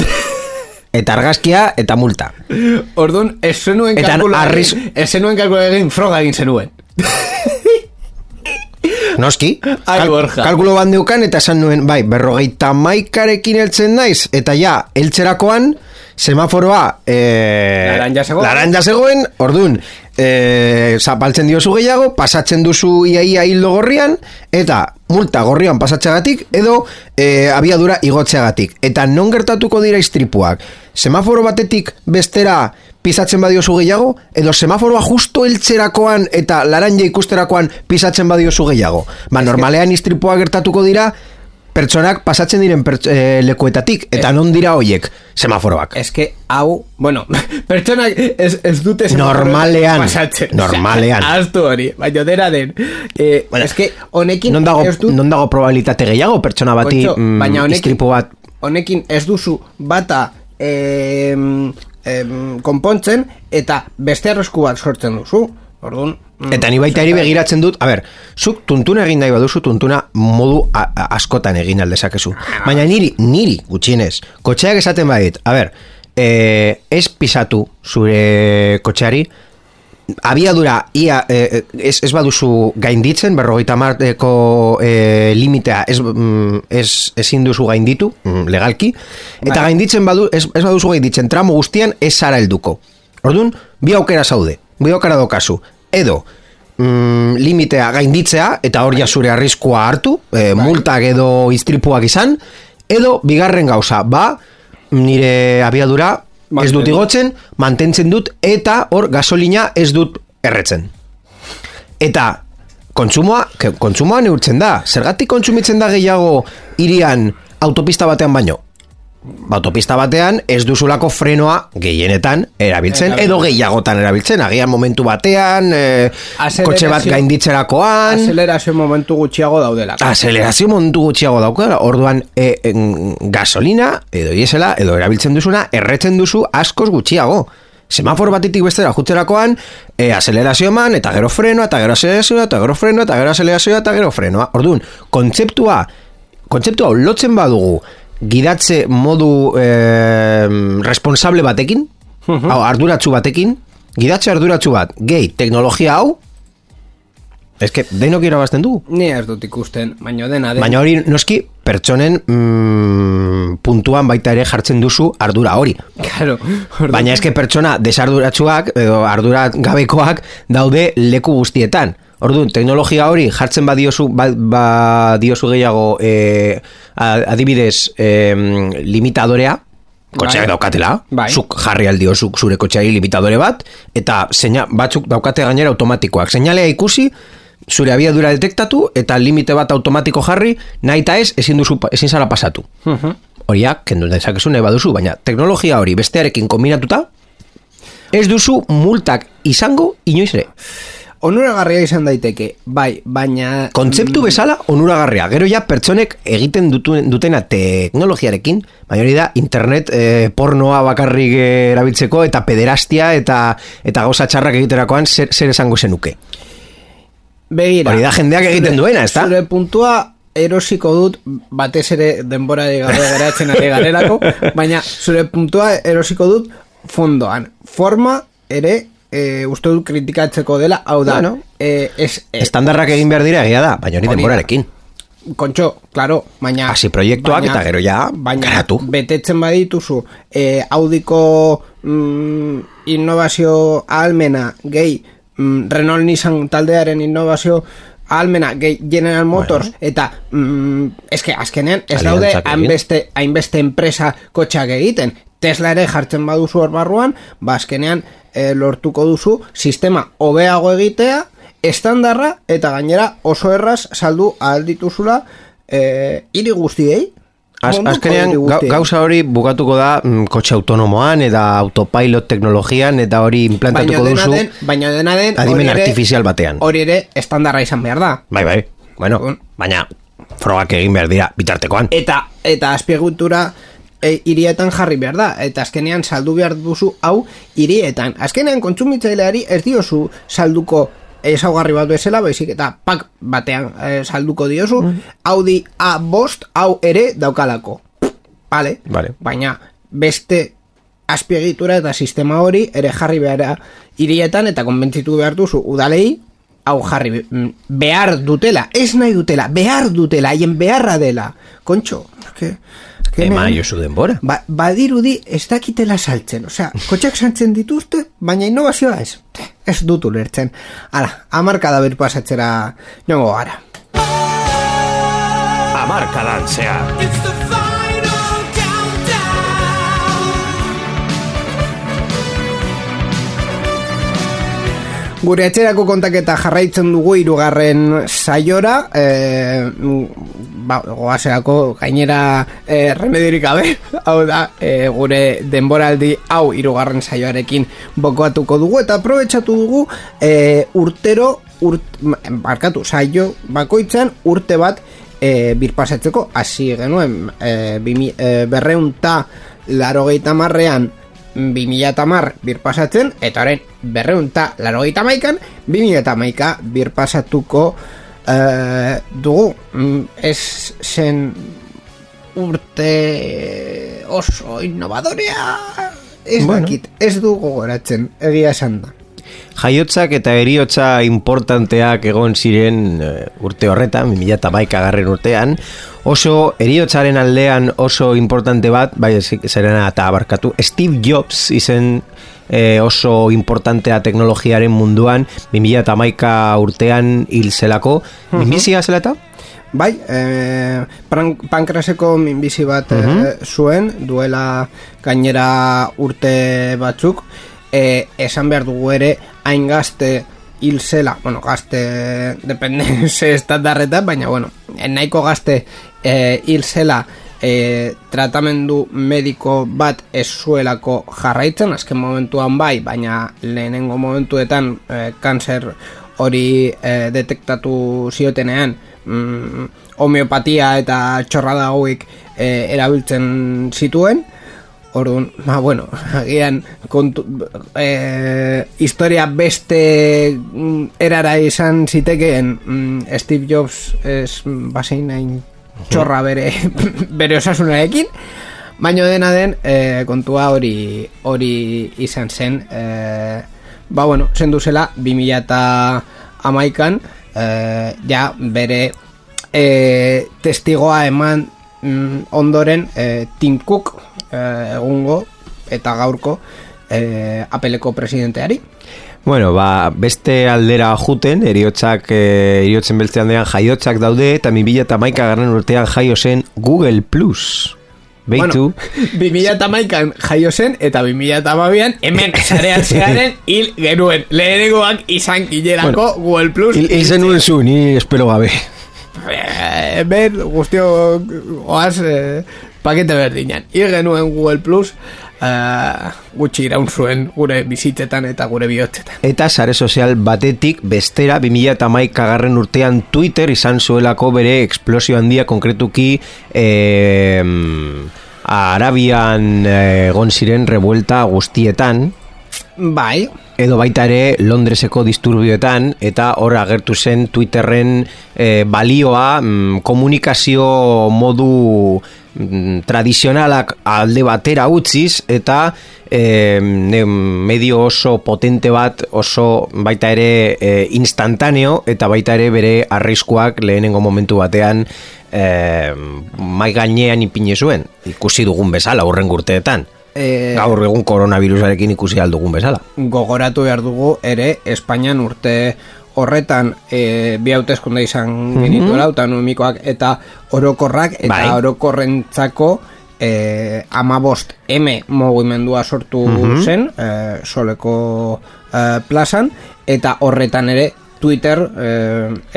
Eta argazkia eta multa. Orduan, ez zenuen kalkula arris- egin, ez zenuen kalkula egin froga egin zenuen. Noski, Ai, Borja. kalkulo bandeukan eta esan nuen, bai, berrogeita maikarekin heltzen naiz, eta ja, heltzerakoan, semaforoa e, Laranja zegoen. laranja zegoen, ordun e, zapaltzen diozu gehiago, pasatzen duzu iaia hildo gorrian, eta multa gorrian pasatxagatik, edo e, abiadura igotzeagatik. Eta non gertatuko dira istripuak? Semaforo batetik bestera pisatzen badiozu gehiago, edo semaforoa justo heltzerakoan eta laranja ikusterakoan pisatzen badiozu gehiago. Ba, normalean istripuak gertatuko dira, pertsonak pasatzen diren perts- eh, lekuetatik, eta non dira hoiek semaforoak. Que, hau, bueno, pertsonak ez, ez dute Normalean, pasatzen. normalean. Aztu hori, baina dera den. Eh, Bueno, que, honekin non dago, dut... non dago probabilitate gehiago pertsona bati Kontxo, mm, baina honekin, bat honekin ez duzu bata em, em, konpontzen eta beste arrisku bat sortzen duzu. Orduan, mm, Eta ni baita eri begiratzen dut, a ber, zuk tuntuna egin nahi baduzu, tuntuna modu a, a- askotan egin aldezakezu. Baina niri, niri, gutxienez, kotxeak esaten badit, a ber, e, ez pisatu zure kotxeari, abiadura ia eh, ez, ez baduzu gainditzen berrogeita marteko eh, limitea ez, mm, ez, ezin duzu gainditu mm, legalki. Eta Bai. gainditzen badu ez, ez baduzu gainditzen tramo guztian ez zara helduko. Orduan, bi aukera zaude bi aukera dokazu edo mm, limitea gainditzea eta hor zure arriskua hartu e, multak edo istripuak izan. Edo bigarren gauza ba nire abiadura ez dut igotzen, mantentzen dut eta hor gasolina ez dut erretzen. Eta kontsumoa, kontsumoa neurtzen da. Zergatik kontsumitzen da gehiago irian autopista batean baino? Autopista batean ez duzulako frenoa gehienetan erabiltzen edo gehiagotan erabiltzen. Agian momentu batean, e, kotxe bat gainditzerakoan, Azelerazio momentu gutxiago daudela. Azelerazio montu gutxiago daukara, orduan e, en, gasolina, edo diesela, edo erabiltzen duzuna, erretzen duzu askoz gutxiago. Semafor batetik bestera jutzerakoan, e, azelerazio eman, eta gero frenoa, eta gero azelerazioa, eta gero frenoa, eta gero azelerazioa, eta gero frenoa. Orduan, kontzeptua, kontzeptua lotzen badugu, gidatze modu e, responsable batekin, hau, arduratsu batekin, gidatze arduratsu bat, gehi, teknologia hau, eske, denok irabazten dugu. Ni ez dut ikusten, baino dena den. Baina hori noski pertsonen mm, puntuan baita ere jartzen duzu ardura hori. Claro. ordu- Baina eske pertsona desaarduratsuak edo ardurat gabekoak daude leku guztietan. Orduan, teknologia hori jartzen badiozu, ba, badiozu gehiago e, adibidez e, limitadorea, kotxeak Bai. daukatela, Bai. zuk jarri aldiozuk zure kotxeari limitadore bat, eta seina, batzuk daukate gainera automatikoak. Seinalea ikusi, zure abiadura detektatu, eta limite bat automatiko jarri, nahi eta ez, ezin, duzu, ezin zara pasatu. Mhm. Horiak, kendu dezakezu nahi baduzu, baina teknologia hori bestearekin kombinatuta, ez duzu multak izango inoiz ere. Onuragarria izan daiteke, bai, baina... Kontzeptu bezala onuragarria. Gero ja pertsonek egiten dutu, dutena teknologiarekin, baina hori da internet eh, pornoa bakarrik eh, erabiltzeko eta pederastia eta eta gauza txarrak egiterakoan zer, zer esango zenuke. Begira. Hori da jendeak egiten duena, ezta? Zure puntua erosiko dut, batez ere denbora gabe geratzen ari garelako, baina zure puntua erosiko dut fondoan. Forma ere e, uste dut kritikatzeko dela, hau da, Bueno. e, es, e, Estandarrak egin behar dira egia da, baina hori denborarekin. kontxo, claro, baina... Hasi proiektuak eta gero ja baina garatu. betetzen badituzu e, audiko mm, innovazio almena gehi mm, Renault Nissan taldearen innovazio almena gehi General Motors eta mm, eske azkenean ez daude hainbeste, hainbeste enpresa kotxak egiten Tesla ere jartzen baduzu hor barruan ba azkenean e, lortuko duzu sistema hobeago egitea estandarra eta gainera oso erraz saldu ahal dituzula e, hiri guztiei Az, azkenean gauza hori bukatuko da mm, kotxe autonomoan eta autopilot teknologian eta hori implantatuko dena duzu den, baina dena den adimen ere- artifizial batean. Hori ere estandarra izan behar da. Bai, bai. Bueno, baina frogak egin behar dira bitartekoan. Eta eta azpiegitura e, hirietan jarri behar da. Eta azkenean saldu behar duzu hau hirietan. Azkenean kontsumitzaileari ez diozu salduko ezaugarri bat bezala, baizik eta pak batean eh, salduko diozu, Audi A5 hau ere daukalako. Vale? Vale. Baina beste azpiegitura eta sistema hori ere jarri behar hirietan eta konbentzitu behar duzu udalei hau jarri mm, behar dutela, ez nahi dutela, behar dutela, haien beharra dela. Kontxo, que, que Ema jozu denbora. Ba, badirudi ez dakitela saltzen, osea, kotxak saltzen dituzte, baina innovazioa ez. Ez dut ulertzen. Hala, amarka da pasatzera jongo gara. Amarkadan zehar. Final countdown. Gure etxerako kontaketa jarraitzen dugu irugarren saiora, e, ba, goazerako gainera e, remediorik gabe, hau da, e, gure denboraldi hau irugarren saioarekin bokoatuko dugu, eta aprobetsatu dugu e, urtero, urt, barkatu, saio bakoitzan urte bat e, birpasatzeko, hasi genuen e, bimi, e, berreunta larogeita marrean 2010 birpasatzen, eta orain berreunta larogeita maikan, 2010 birpasatuko eh, dugu. Mm, Ez zen urte oso innovadorea Ez Bueno. dakit, ez du gogoratzen, egia esan da. Jaiotzak eta eriotza importanteak egon ziren eh, urte horretan, 2008 garren urtean, oso eriotzaren aldean oso importante bat, bai zerena eta abarkatu, Steve Jobs izen eh, oso importantea teknologiaren munduan, 2008 urtean hil zelako, minbizia zela eta? Bai, e, pankraseko minbizi bat e, zuen, duela gainera urte batzuk, e, esan behar dugu ere, hain gazte hil zela, bueno, gazte depende ze estandarretan, baina bueno, nahiko gazte e, hil zela e, tratamendu mediko bat ez zuelako jarraitzen, azken momentuan bai, baina lehenengo momentuetan e, kanser hori e, detektatu ziotenean mm, homeopatia eta txorrada hauek e, erabiltzen zituen Orduan, ba, bueno, agian kontu, e, historia beste mm, erara izan zitekeen mm, Steve Jobs ez basein nahin txorra bere, bere osasunarekin baino dena den e, kontua hori hori izan zen e, ba bueno, zendu zela 2000 eta amaikan e, ja bere e, testigoa eman mm, ondoren e, Tim Cook e, egungo eta gaurko e, apeleko presidenteari Bueno, ba, beste aldera juten, eriotzak, e, eriotzen beltze aldean jaiotzak daude, eta 2000 eta maika garren urtean jaio zen Google Plus. Beitu, Bueno, 2000 eta maikan jaio zen eta 2000 eta amabian hemen zarean zearen hil genuen lehenengoak izan gilerako Google Plus hil zenuen zu, ni espero gabe. Eh, Ben, guztio oaz eh, pakete berdinan hil genuen Google Plus eh, gutxi iraun zuen gure bizitzetan eta gure bihotzetan. Eta sare sozial batetik bestera 2000 eta maika garren urtean Twitter izan zuelako bere eksplosio handia konkretuki eh, Arabian egon ziren revuelta guztietan Bai, edo baita ere Londreseko disturbioetan eta hor agertu zen Twitterren eh, balioa mm, komunikazio modu mm, tradizionalak alde batera utziz eta ne- medio oso potente bat oso baita ere eh, instantaneo eta baita ere bere arriskuak lehenengo momentu batean eh, mai gainean ipine zuen. Ikusi dugun bezala urren urteetan eh, gaur egun koronavirusarekin ikusi aldugun bezala. Gogoratu behar dugu ere Espainian urte horretan e, bi hauteskunde izan genituela autonomikoak eta orokorrak eta Bai. orokorrentzako e, amabost M mugimendua sortu zen e, soleko e, plazan eta horretan ere Twitter e,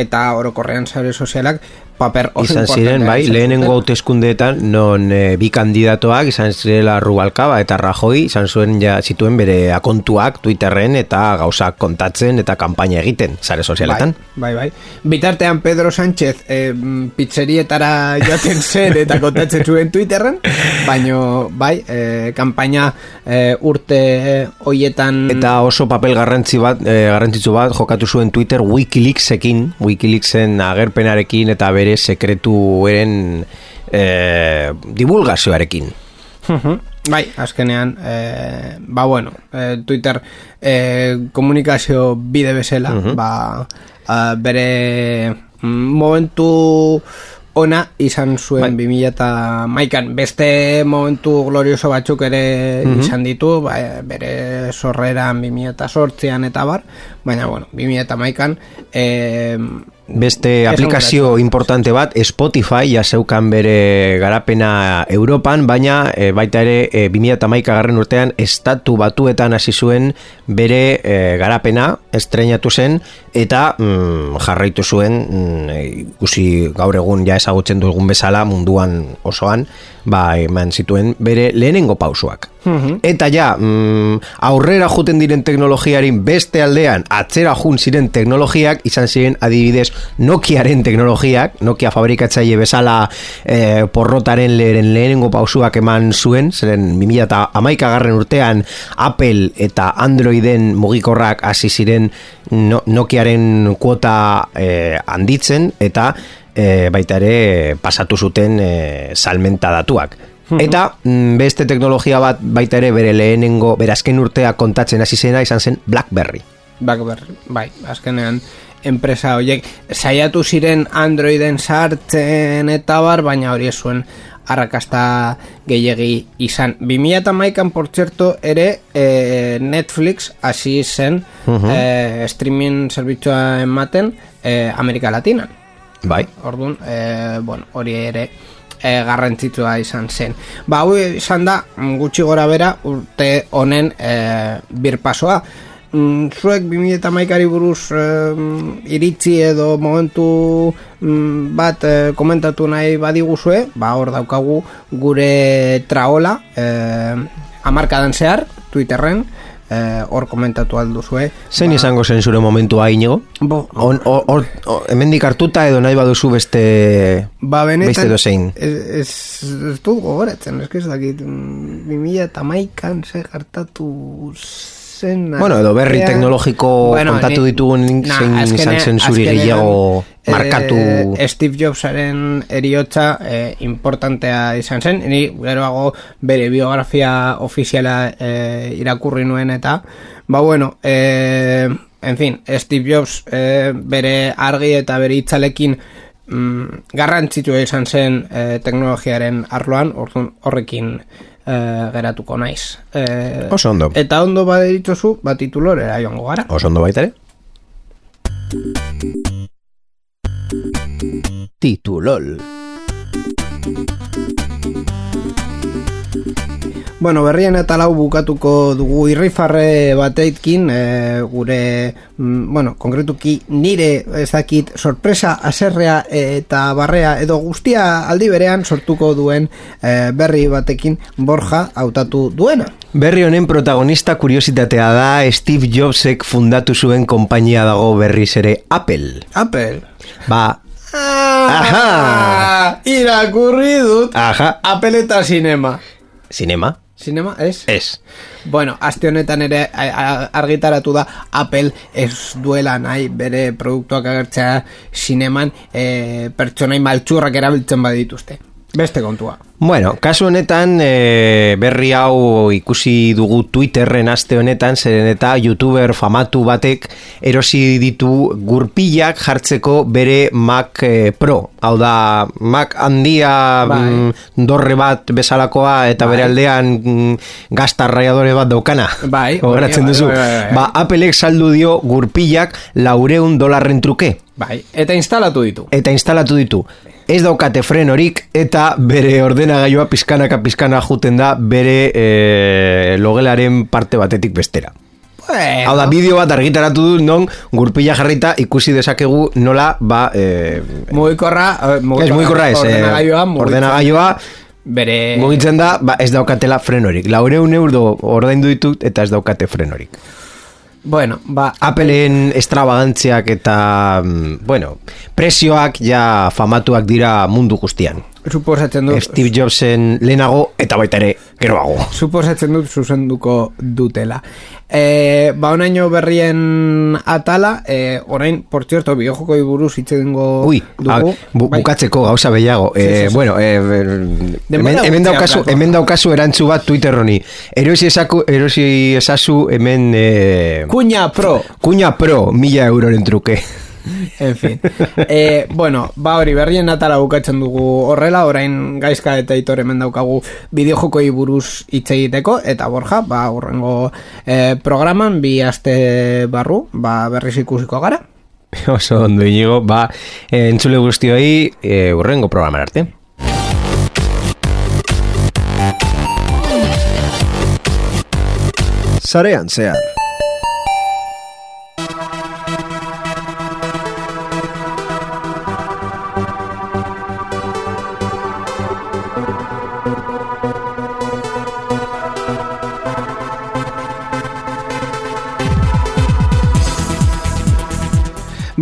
eta orokorrean sare sozialak paper oso izan ziren, bai, lehenengo hauteskundeetan non e, bi kandidatoak izan zirela Rubalcaba eta Rajoy izan zuen ja zituen bere akontuak Twitterren eta gauzak kontatzen eta kanpaina egiten sare sozialetan. Bai, bai, bai. Bitartean Pedro Sánchez eh, pizzerietara joaten zen eta kontatzen zuen Twitterren, baino bai, eh, kanpaina eh, urte eh, hoietan Eta oso papel garrantzi bat, e, garrantzitsu bat jokatu zuen Twitter Wikileaksekin, Wikileaksen agerpenarekin eta bere sekretueren e, divulgazioarekin. Bai, azkenean, eh, ba bueno, eh, Twitter eh, komunikazio bide bezala, ba, eh, bere mm, momentu ona izan zuen Bai. 2000 eta maikan. Beste momentu glorioso batzuk ere izan ditu, ba, bere sorreran 2000 eta sortzean eta bar, baina bueno, 2000 eta maikan, eh, Beste aplikazio importante bat Spotify ja zeukan bere garapena Europan, baina e, baita ere e, 2011 garren urtean estatu batuetan hasi zuen bere e, garapena estreinatu zen eta mm, jarraitu zuen mm, e, ikusi gaur egun ja ezagutzen dugun bezala munduan osoan ba, eman zituen bere lehenengo Eta ja, mm, aurrera juten diren teknologiarin beste aldean atzera jun ziren teknologiak izan ziren adibidez Nokiaren teknologiak, Nokia fabrikatzaile bezala eh, porrotaren lehen lehenengo pausuak eman zuen, zeren 2011 garren urtean Apple eta Androiden mugikorrak hasi ziren no, Nokiaren kuota eh, handitzen eta e, baita ere pasatu zuten e, salmenta datuak. Eta mm, beste teknologia bat baita ere bere lehenengo, bere azken urtea kontatzen hasi zena izan zen BlackBerry. Blackberry, bai, azkenean enpresa horiek saiatu ziren Androiden sartzen eta bar, baina hori zuen arrakasta gehiegi izan. 2008an, por cierto, ere eh, Netflix hasi zen eh, streaming zerbitzua ematen eh, Amerika Latinan. Bai. Orduan, e, bueno, hori ere e, garrantzitsua izan zen. Ba, hau izan da, mm, gutxi gora bera, urte honen e, birpasoa. Mm, Zuek 2008ari buruz e, iritzi edo momentu mm, bat e, komentatu nahi badiguzue, ba, hor daukagu gure traola, e, amarkadan zehar, Twitterren, e, hor komentatu alduzue. Zein izango zen zure momentua inigo? Bo, On, or, or, or, hemendik hartuta edo nahi baduzu beste Ba, benetan, beste dozein. Ez, ez, du gogoratzen, ez que ez dakit, mm, 2000 eta maikan ze gertatu zen... Bueno, edo berri artean. teknologiko kontatu ditugun zein izan zen zuri gehiago markatu... eh, Steve Jobsaren eriotza eh, importantea izan zen, ni geroago bere biografia ofiziala eh, irakurri nuen eta, ba bueno, eh, en fin, Steve Jobs eh, bere argi eta bere itzalekin mm, garrantzitsua izan zen eh, teknologiaren arloan, orduan horrekin eh, geratuko naiz. Eh, Oso ondo. Eta ondo baderitzozu, bat titulorera joango gara. Oso ondo baita ere? Titulol. Bueno, berrien eta lau bukatuko dugu irrifarre bateitkin, e, gure, mm, bueno, konkretuki nire ez dakit sorpresa aserrea eta barrea edo guztia aldi berean sortuko duen e, berri batekin Borja hautatu duena. Berri honen protagonista kuriositatea da Steve Jobsek fundatu zuen konpainia dago berriz ere Apple. Apple. Ba, Aha! Irakurri dut. Aha. Apple eta sinema. Sinema? Sinema, ez? Ez. Bueno, aste honetan ere argitaratu da Apple ez duela nahi bere produktuak agertzea sineman e, pertsonai maltsurrak erabiltzen badituzte. Beste kontua. Bueno, kasu honetan e, berri hau ikusi dugu Twitterren aste honetan, zeren eta youtuber famatu batek erosi ditu gurpilak jartzeko bere Mac e, Pro. Hau da, Mac handia Bai. mm, dorre bat bezalakoa eta bere Bai. aldean mm, gazta raiadore bat daukana. Bai, Gogoratzen bai, duzu. bai, bai, bai. Ba, Appleek saldu dio gurpilak laureun dolarren truke. Bai, eta instalatu ditu. eta instalatu ditu. Ez daukate frenorik eta bere ordenagailua pizkanaka pizkana juten da bere e, logelaren parte batetik bestera. Bueno, Hau da, bideo bat argitaratu du non gurpila jarrita ikusi dezakegu nola ba... E, mugikorra, ez mugikorra ez, ordenagailua, ordenagailua bere mugitzen da, ba, ez daukatela frenorik. Laureun euro ordaindu ditut eta ez daukate frenorik. Bueno, ba, Appleen extravagantziak eta, mm, bueno, presioak ja famatuak dira mundu guztian. Suposatzen dut Steve Jobsen lehenago eta baita ere geroago. suposatzen dut zuzenduko dutela. E, ba, onaino berrien atala, e, orain, por cierto, bideojokoi buruz hitz egingo Ui, a, dugu. bu, Bai. bukatzeko gauza behiago. Sí, Eh, sí, sí. Bueno, eh, hemen, hemen, daukazu, hemen daukazu erantzu bat Twitter honi. Erosi, esaku, erosi esazu hemen... Eh, Kuña Pro. Kuña Pro, mila euroren truke. En fin. E, bueno, ba hori berrien atala bukatzen dugu horrela, orain gaizka eta itor hemen daukagu bideojokoi buruz hitz egiteko, eta borja, ba urrengo e, programan, bi aste barru, ba berriz ikusiko gara. Oso ondo inigo, ba, eh, entzule guztioi eh, urrengo programan arte. Sarean zehar.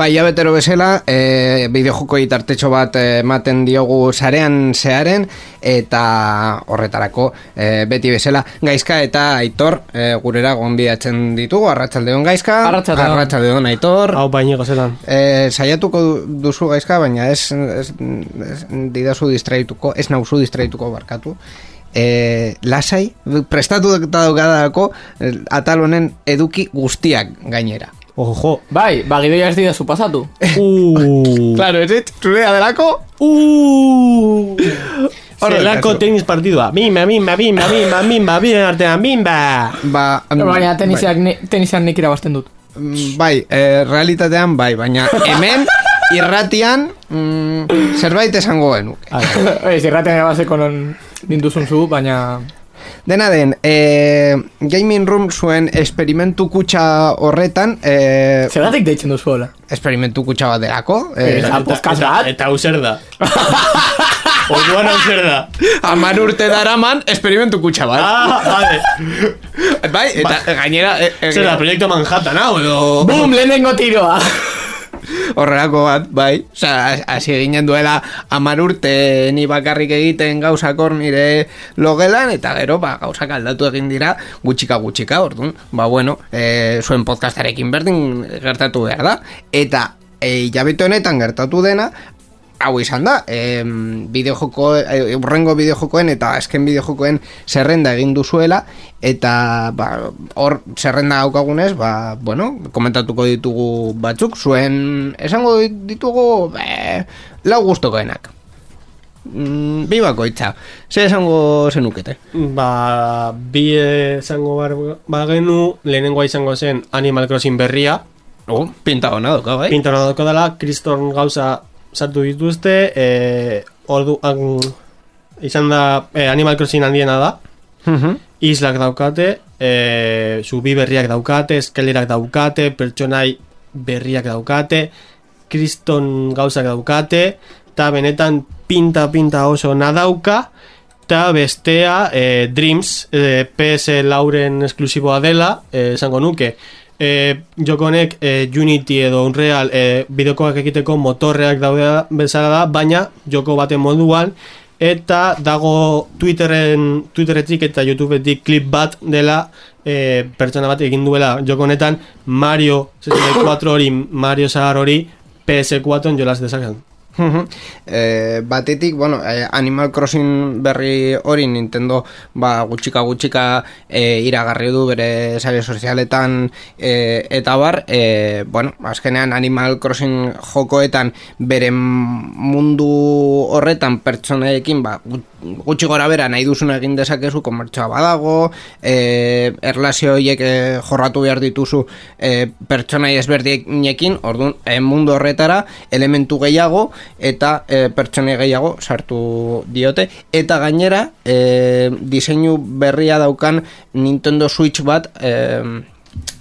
Ba, betero bezala, e, bideojokoi tartetxo bat eh, ematen diogu sarean zearen, eta horretarako e, beti bezala gaizka eta aitor e, gurera gonbidatzen ditugu, arratsaldeon gaizka, Arratsaldeon. aitor, Hau bainiko zelan. E, saiatuko du- duzu gaizka, baina ez, ez, ez didazu distraituko, ez nauzu distraituko barkatu. e, lasai, prestatu daukadako eh, atal honen eduki guztiak gainera. Ojo. Bai, ba, gidoia ez dira pasatu. Uh. Claro, ez ez, zurea delako, Uh. Zelako kasu. tenis partidua. Bimba, bimba, bimba, bimba, bimba, bimba, artean, bimba. ba, Baina ni, tenisean nik irabazten dut. Mm, Bai, eh, realitatean bai, baina hemen irratian mm, zerbait esango genuke. Ez, irratean irabazeko non ninduzun zu, baina... Dena den, eh, Gaming Room zuen esperimentu kutsa horretan, eh, Zergatik deitzen duzu hola? esperimentu kutsa bat delako, eh, Eta eta, eta hau zer da. Orduan hau zer da. amar urte daraman esperimentu kutsa bat. Ah, vale. Bai, eta gainera... eh, eh, Zer da, proiektu Manhattan, hau, edo... Bum, lehenengo tiroa! Horrelako bat, bai. Osa, hasi ginen duela amar urte ni bakarrik egiten gauzak nire logelan, eta gero, ba, gauzak aldatu egin dira gutxika gutxika, orduan. Ba, bueno, e, zuen podcastarekin berdin gertatu behar da. Eta, e, jabeto honetan gertatu dena, hau izan da, e, bideojoko, e, urrengo bideojokoen eta azken bideojokoen zerrenda egin duzuela, eta ba, hor zerrenda daukagunez, ba, bueno, komentatuko ditugu batzuk, zuen esango ditugu be, lau gustokoenak. Mm, bi bakoitza. Zer esango zenukete? Ba, bi esango bagenu, lehenengoa izango zen Animal Crossing berria. Oh, pinta hona doka, bai? Pinta hona dauko dela, kriston gauza sartu dituzte, e, ordu, an, izan da e, Animal Crossing handiena da, Mhm. islak daukate, e, zubi berriak daukate, eskalerak daukate, pertsonai berriak daukate, kriston gauzak daukate, eta benetan pinta-pinta oso nadauka, eta bestea e, Dreams, e, PS Lauren esklusiboa dela, e, esango nuke, e, jokonek e, Unity edo Unreal e, bideokoak egiteko motorreak daude bezala da, baina joko baten moduan, eta dago Twitterren Twitterretik eta YouTubetik klip bat dela e, pertsona bat egin duela joko honetan Mario 64 hori Mario Sagar hori PS4 jolas dezaken. Mhm. Eh, batetik, bueno, eh, Animal Crossing berri hori Nintendo ba, gutxika gutxika eh, iragarri du bere sare sozialetan eh, eta bar, eh, bueno, azkenean Animal Crossing jokoetan bere mundu horretan pertsonaekin ba, gut- gutxi gora bera nahi duzuna egin dezakezu komertsoa badago eh, erlazio horiek eh, jorratu behar dituzu eh, pertsonai ezberdinekin orduan eh, mundu horretara elementu gehiago eta eh, pertsonai gehiago sartu diote. Eta gainera eh, diseinu berria daukan Nintendo Switch bat eh,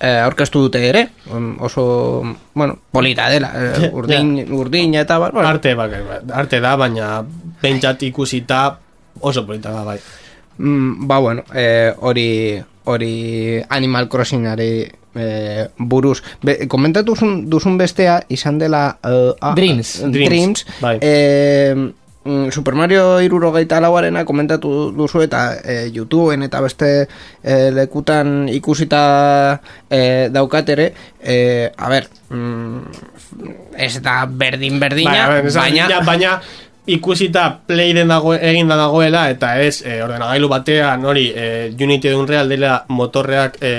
aurkeztu dute ere. Um, oso, bueno, polita dela urdin, urdin eta bar, bueno, Arte, ba, arte da, baina behintzat ikusita oso polita da, bai. Mm, ba, bueno, hori hori Animal Crossingari eh, buruz. Be, komentatu duzun, duzun bestea izan dela eh, ah, Dreams. eh, Dreams, Dreams. bai. Mm, Super Mario irurogeita lauarena komentatu duzu eta eh, YouTubeen eta beste eh, lekutan ikusita eh, daukatere eh, a ber mm, ez da berdin berdina Bai, esan, baina ja, baina ikusita playden dago, eginda dagoela eta ez e, ordenagailu batean hori e, Unity edo Unreal dela motorreak e,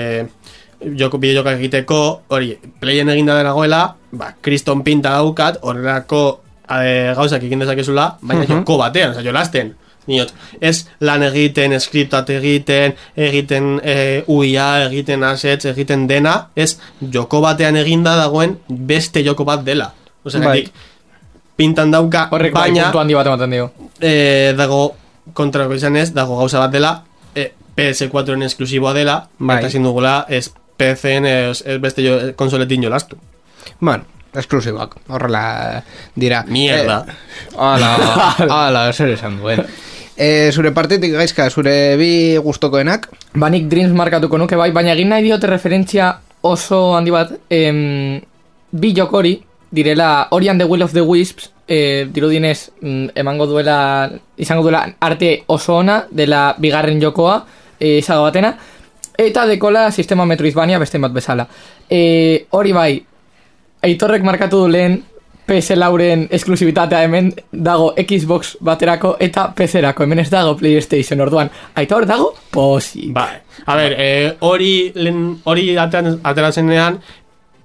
joko bideojokak egiteko hori playen eginda dagoela ba, kriston pinta daukat horrelako gauzak egin dezakezula baina joko batean, oza, jolasten Niot, ez lan egiten, skriptat egiten, egiten e, uia, egiten assets, egiten dena, ez joko batean eginda dagoen beste joko bat dela. Osea, Bai. Pintan dauka, Horrek bai baina puntu handi bat ematen dio. eh, dago kontrako izan ez, dago gauza bat dela, eh, PS4-en esklusiboa dela, Bai. eta ezin dugula ez PC-en ez, ez beste jo, konsoletin jolastu. Bueno, esklusiboak, horrela dira. Mierda. Eh, ala, ala, zer esan duen. Eh, zure partetik gaizka, zure bi gustokoenak. Ba, nik Dreams markatuko nuke bai, baina egin nahi diote referentzia oso handi bat, em, bi jokori, direla Ori and the Will of the Wisps, eh, dirudinez mm, emango duela, izango duela arte oso ona, dela bigarren jokoa, eh, saga batena, eta dekola sistema Metroidvania beste bat bezala. Eh, hori bai, Aitorrek markatu du lehen PS lauren esklusibitatea hemen dago Xbox baterako eta PC-erako, hemen ez dago PlayStation orduan. Aita hor dago, posi. Bai. A ber, eh, hori lehen- hori aterazenean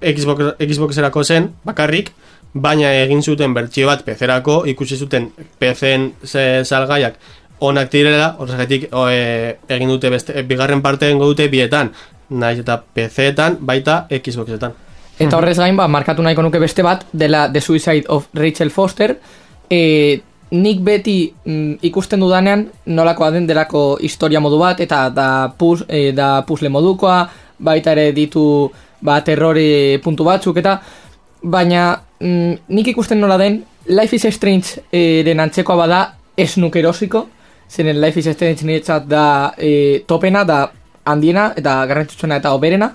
Xbox, Xboxerako zen, bakarrik, baina egin zuten bertsio bat PC-erako, ikusi zuten PC-en salgaiak onak direla, horregatik e, egin dute beste, e, bigarren parte egingo dute bietan, naiz eta PC-etan, baita Xboxetan. Eta horrez gain, ba, markatu nahiko nuke beste bat, dela The Suicide of Rachel Foster. E, nik beti mm, ikusten dudanean nolakoa den delako historia modu bat, eta da, puz, e, da puzzle modukoa, baita ere ditu ba, terrore puntu batzuk, eta baina mm, nik ikusten nola den, Life is Strange e, den antzekoa bada ez nuke erosiko, zeren Life is Strange niretzat da e, topena, da handiena, eta garrantzitsuena eta oberena,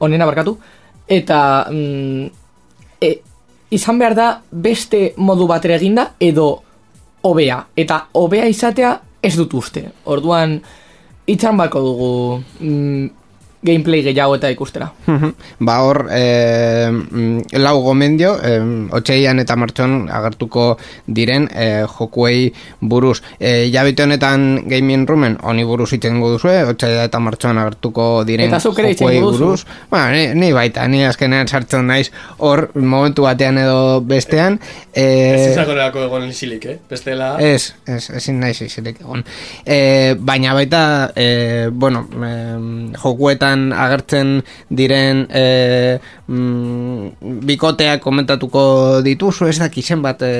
onena barkatu, eta mm, e, izan behar da beste modu batera eginda edo hobea. Eta hobea izatea ez dut uste. Orduan itxan bako dugu mm, gameplay gehiago eta ikustera. Ba hor, e, lau gomendio, e, otxeian eta martxon agertuko diren e, jokuei buruz. E, jabite honetan gaming roomen honi buruz itxengo duzue, otxeia eta martxon agertuko diren Eta jokuei duzu. buruz. Bueno, ni, ni baita, ni azkenean sartzen naiz hor momentu batean edo bestean. Ez E, izakorelako egon isilik, eh? Bestela... Ez, ez, ezin naiz izirik egon. E, baina baita, e, bueno, e, jokuetan agertzen diren e, mm, bikoteak komentatuko dituzu, ez daki zenbat e,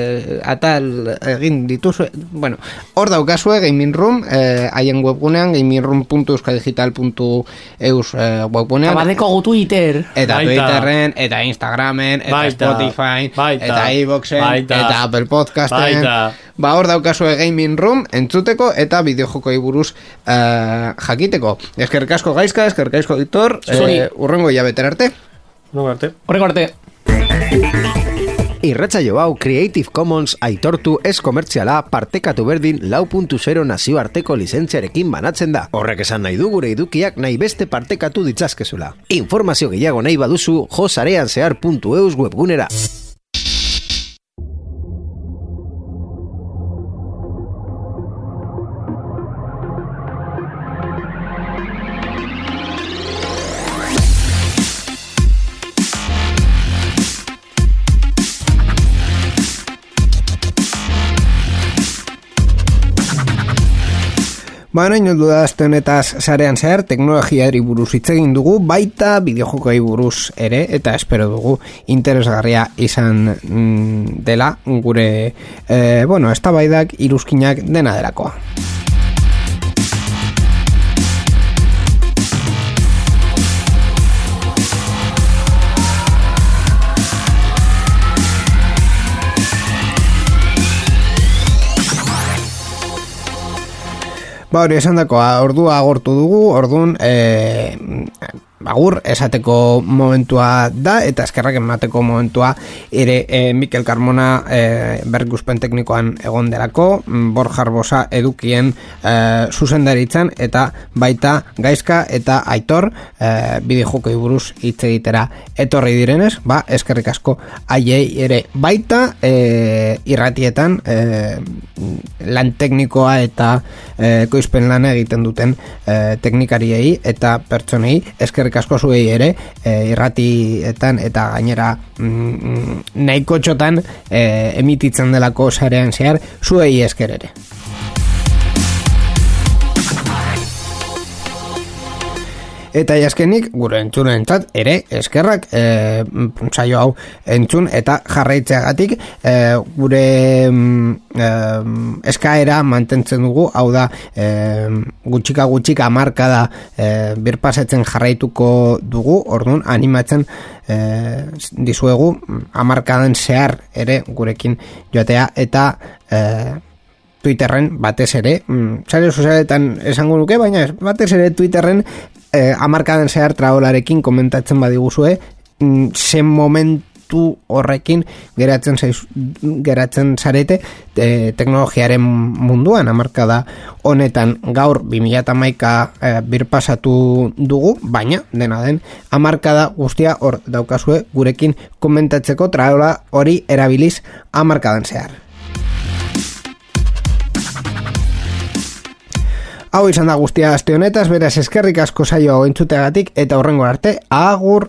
atal egin dituzu. Bueno, hor daukazue Gaming Room, e, haien webgunean, gamingroom.euskadigital.eus e, webgunean. eta Twitter Eta Baita. Twitterren, eta Instagramen, eta Baita. Spotify, Baita. eta iVoxen, Baita. eta Apple Podcasten. Baita. Ba hor daukazue Gaming Room entzuteko eta bideojokoi buruz eh, jakiteko. Eskerrik asko gaizka, eskerrik asko Hitor, Zuri. eh, urrengo hilabetera arte. No, arte. horreko arte Irratsaio hau Creative Commons aitortu ez komertziala partekatu berdin lau puntu zero nazioarteko lizentziarekin banatzen da. Horrek esan nahi du gure edukiak nahi beste partekatu ditzazkezula. Informazio gehiago nahi baduzu josareanzear.eus webgunera. Ba, orain heldu da aste honetaz sarean zehar teknologiari buruz hitz egin dugu, baita bideojokoei buruz ere, eta espero dugu interesgarria izan mm, dela gure, eh, bueno, eztabaidak iruzkinak dena delakoa. Ba hori esan dakoa, ordua agortu dugu, orduan e, agur esateko momentua da eta eskerrak emateko momentua ere e, Mikel Carmona e, berguspen teknikoan egon delako, mm, Borja Arbosa edukien e, zuzendaritzan eta baita gaizka eta aitor e, bide jokoi buruz hitz egitera etorri direnez, ba eskerrik asko haiei ere. Baita e, irratietan e, lan teknikoa eta e, koizpen lana egiten duten e, teknikariei eta pertsonei eskerrik asko zuei ere e, irratietan eta gainera mm, nahiko txotan e, emititzen delako sarean zehar zuei esker ere. Eta jaskenik gure entzunentzat ere eskerrak e, saio hau entzun eta jarraitzeagatik e, gure mm, em, eskaera mantentzen dugu. Hau da e, gutxika gutxika marka da e, birpasetzen jarraituko dugu. Orduan animatzen e, dizuegu amarkaden zehar ere gurekin joatea eta e, Twitterren batez ere, mm, sare sozialetan esango nuke, baina ez, batez ere Twitterren eh, amarkaden zehar traolarekin komentatzen badiguzue, mm, zen momentu horrekin geratzen zaiz, geratzen zarete e, teknologiaren munduan amarkada honetan gaur 2008 e, birpasatu dugu, baina dena den amarkada guztia hor daukazue gurekin komentatzeko traola hori erabiliz amarkadan zehar. Hau izan da guztia aste honetaz, beraz eskerrik asko saioa entzuteagatik eta horrengo arte, agur!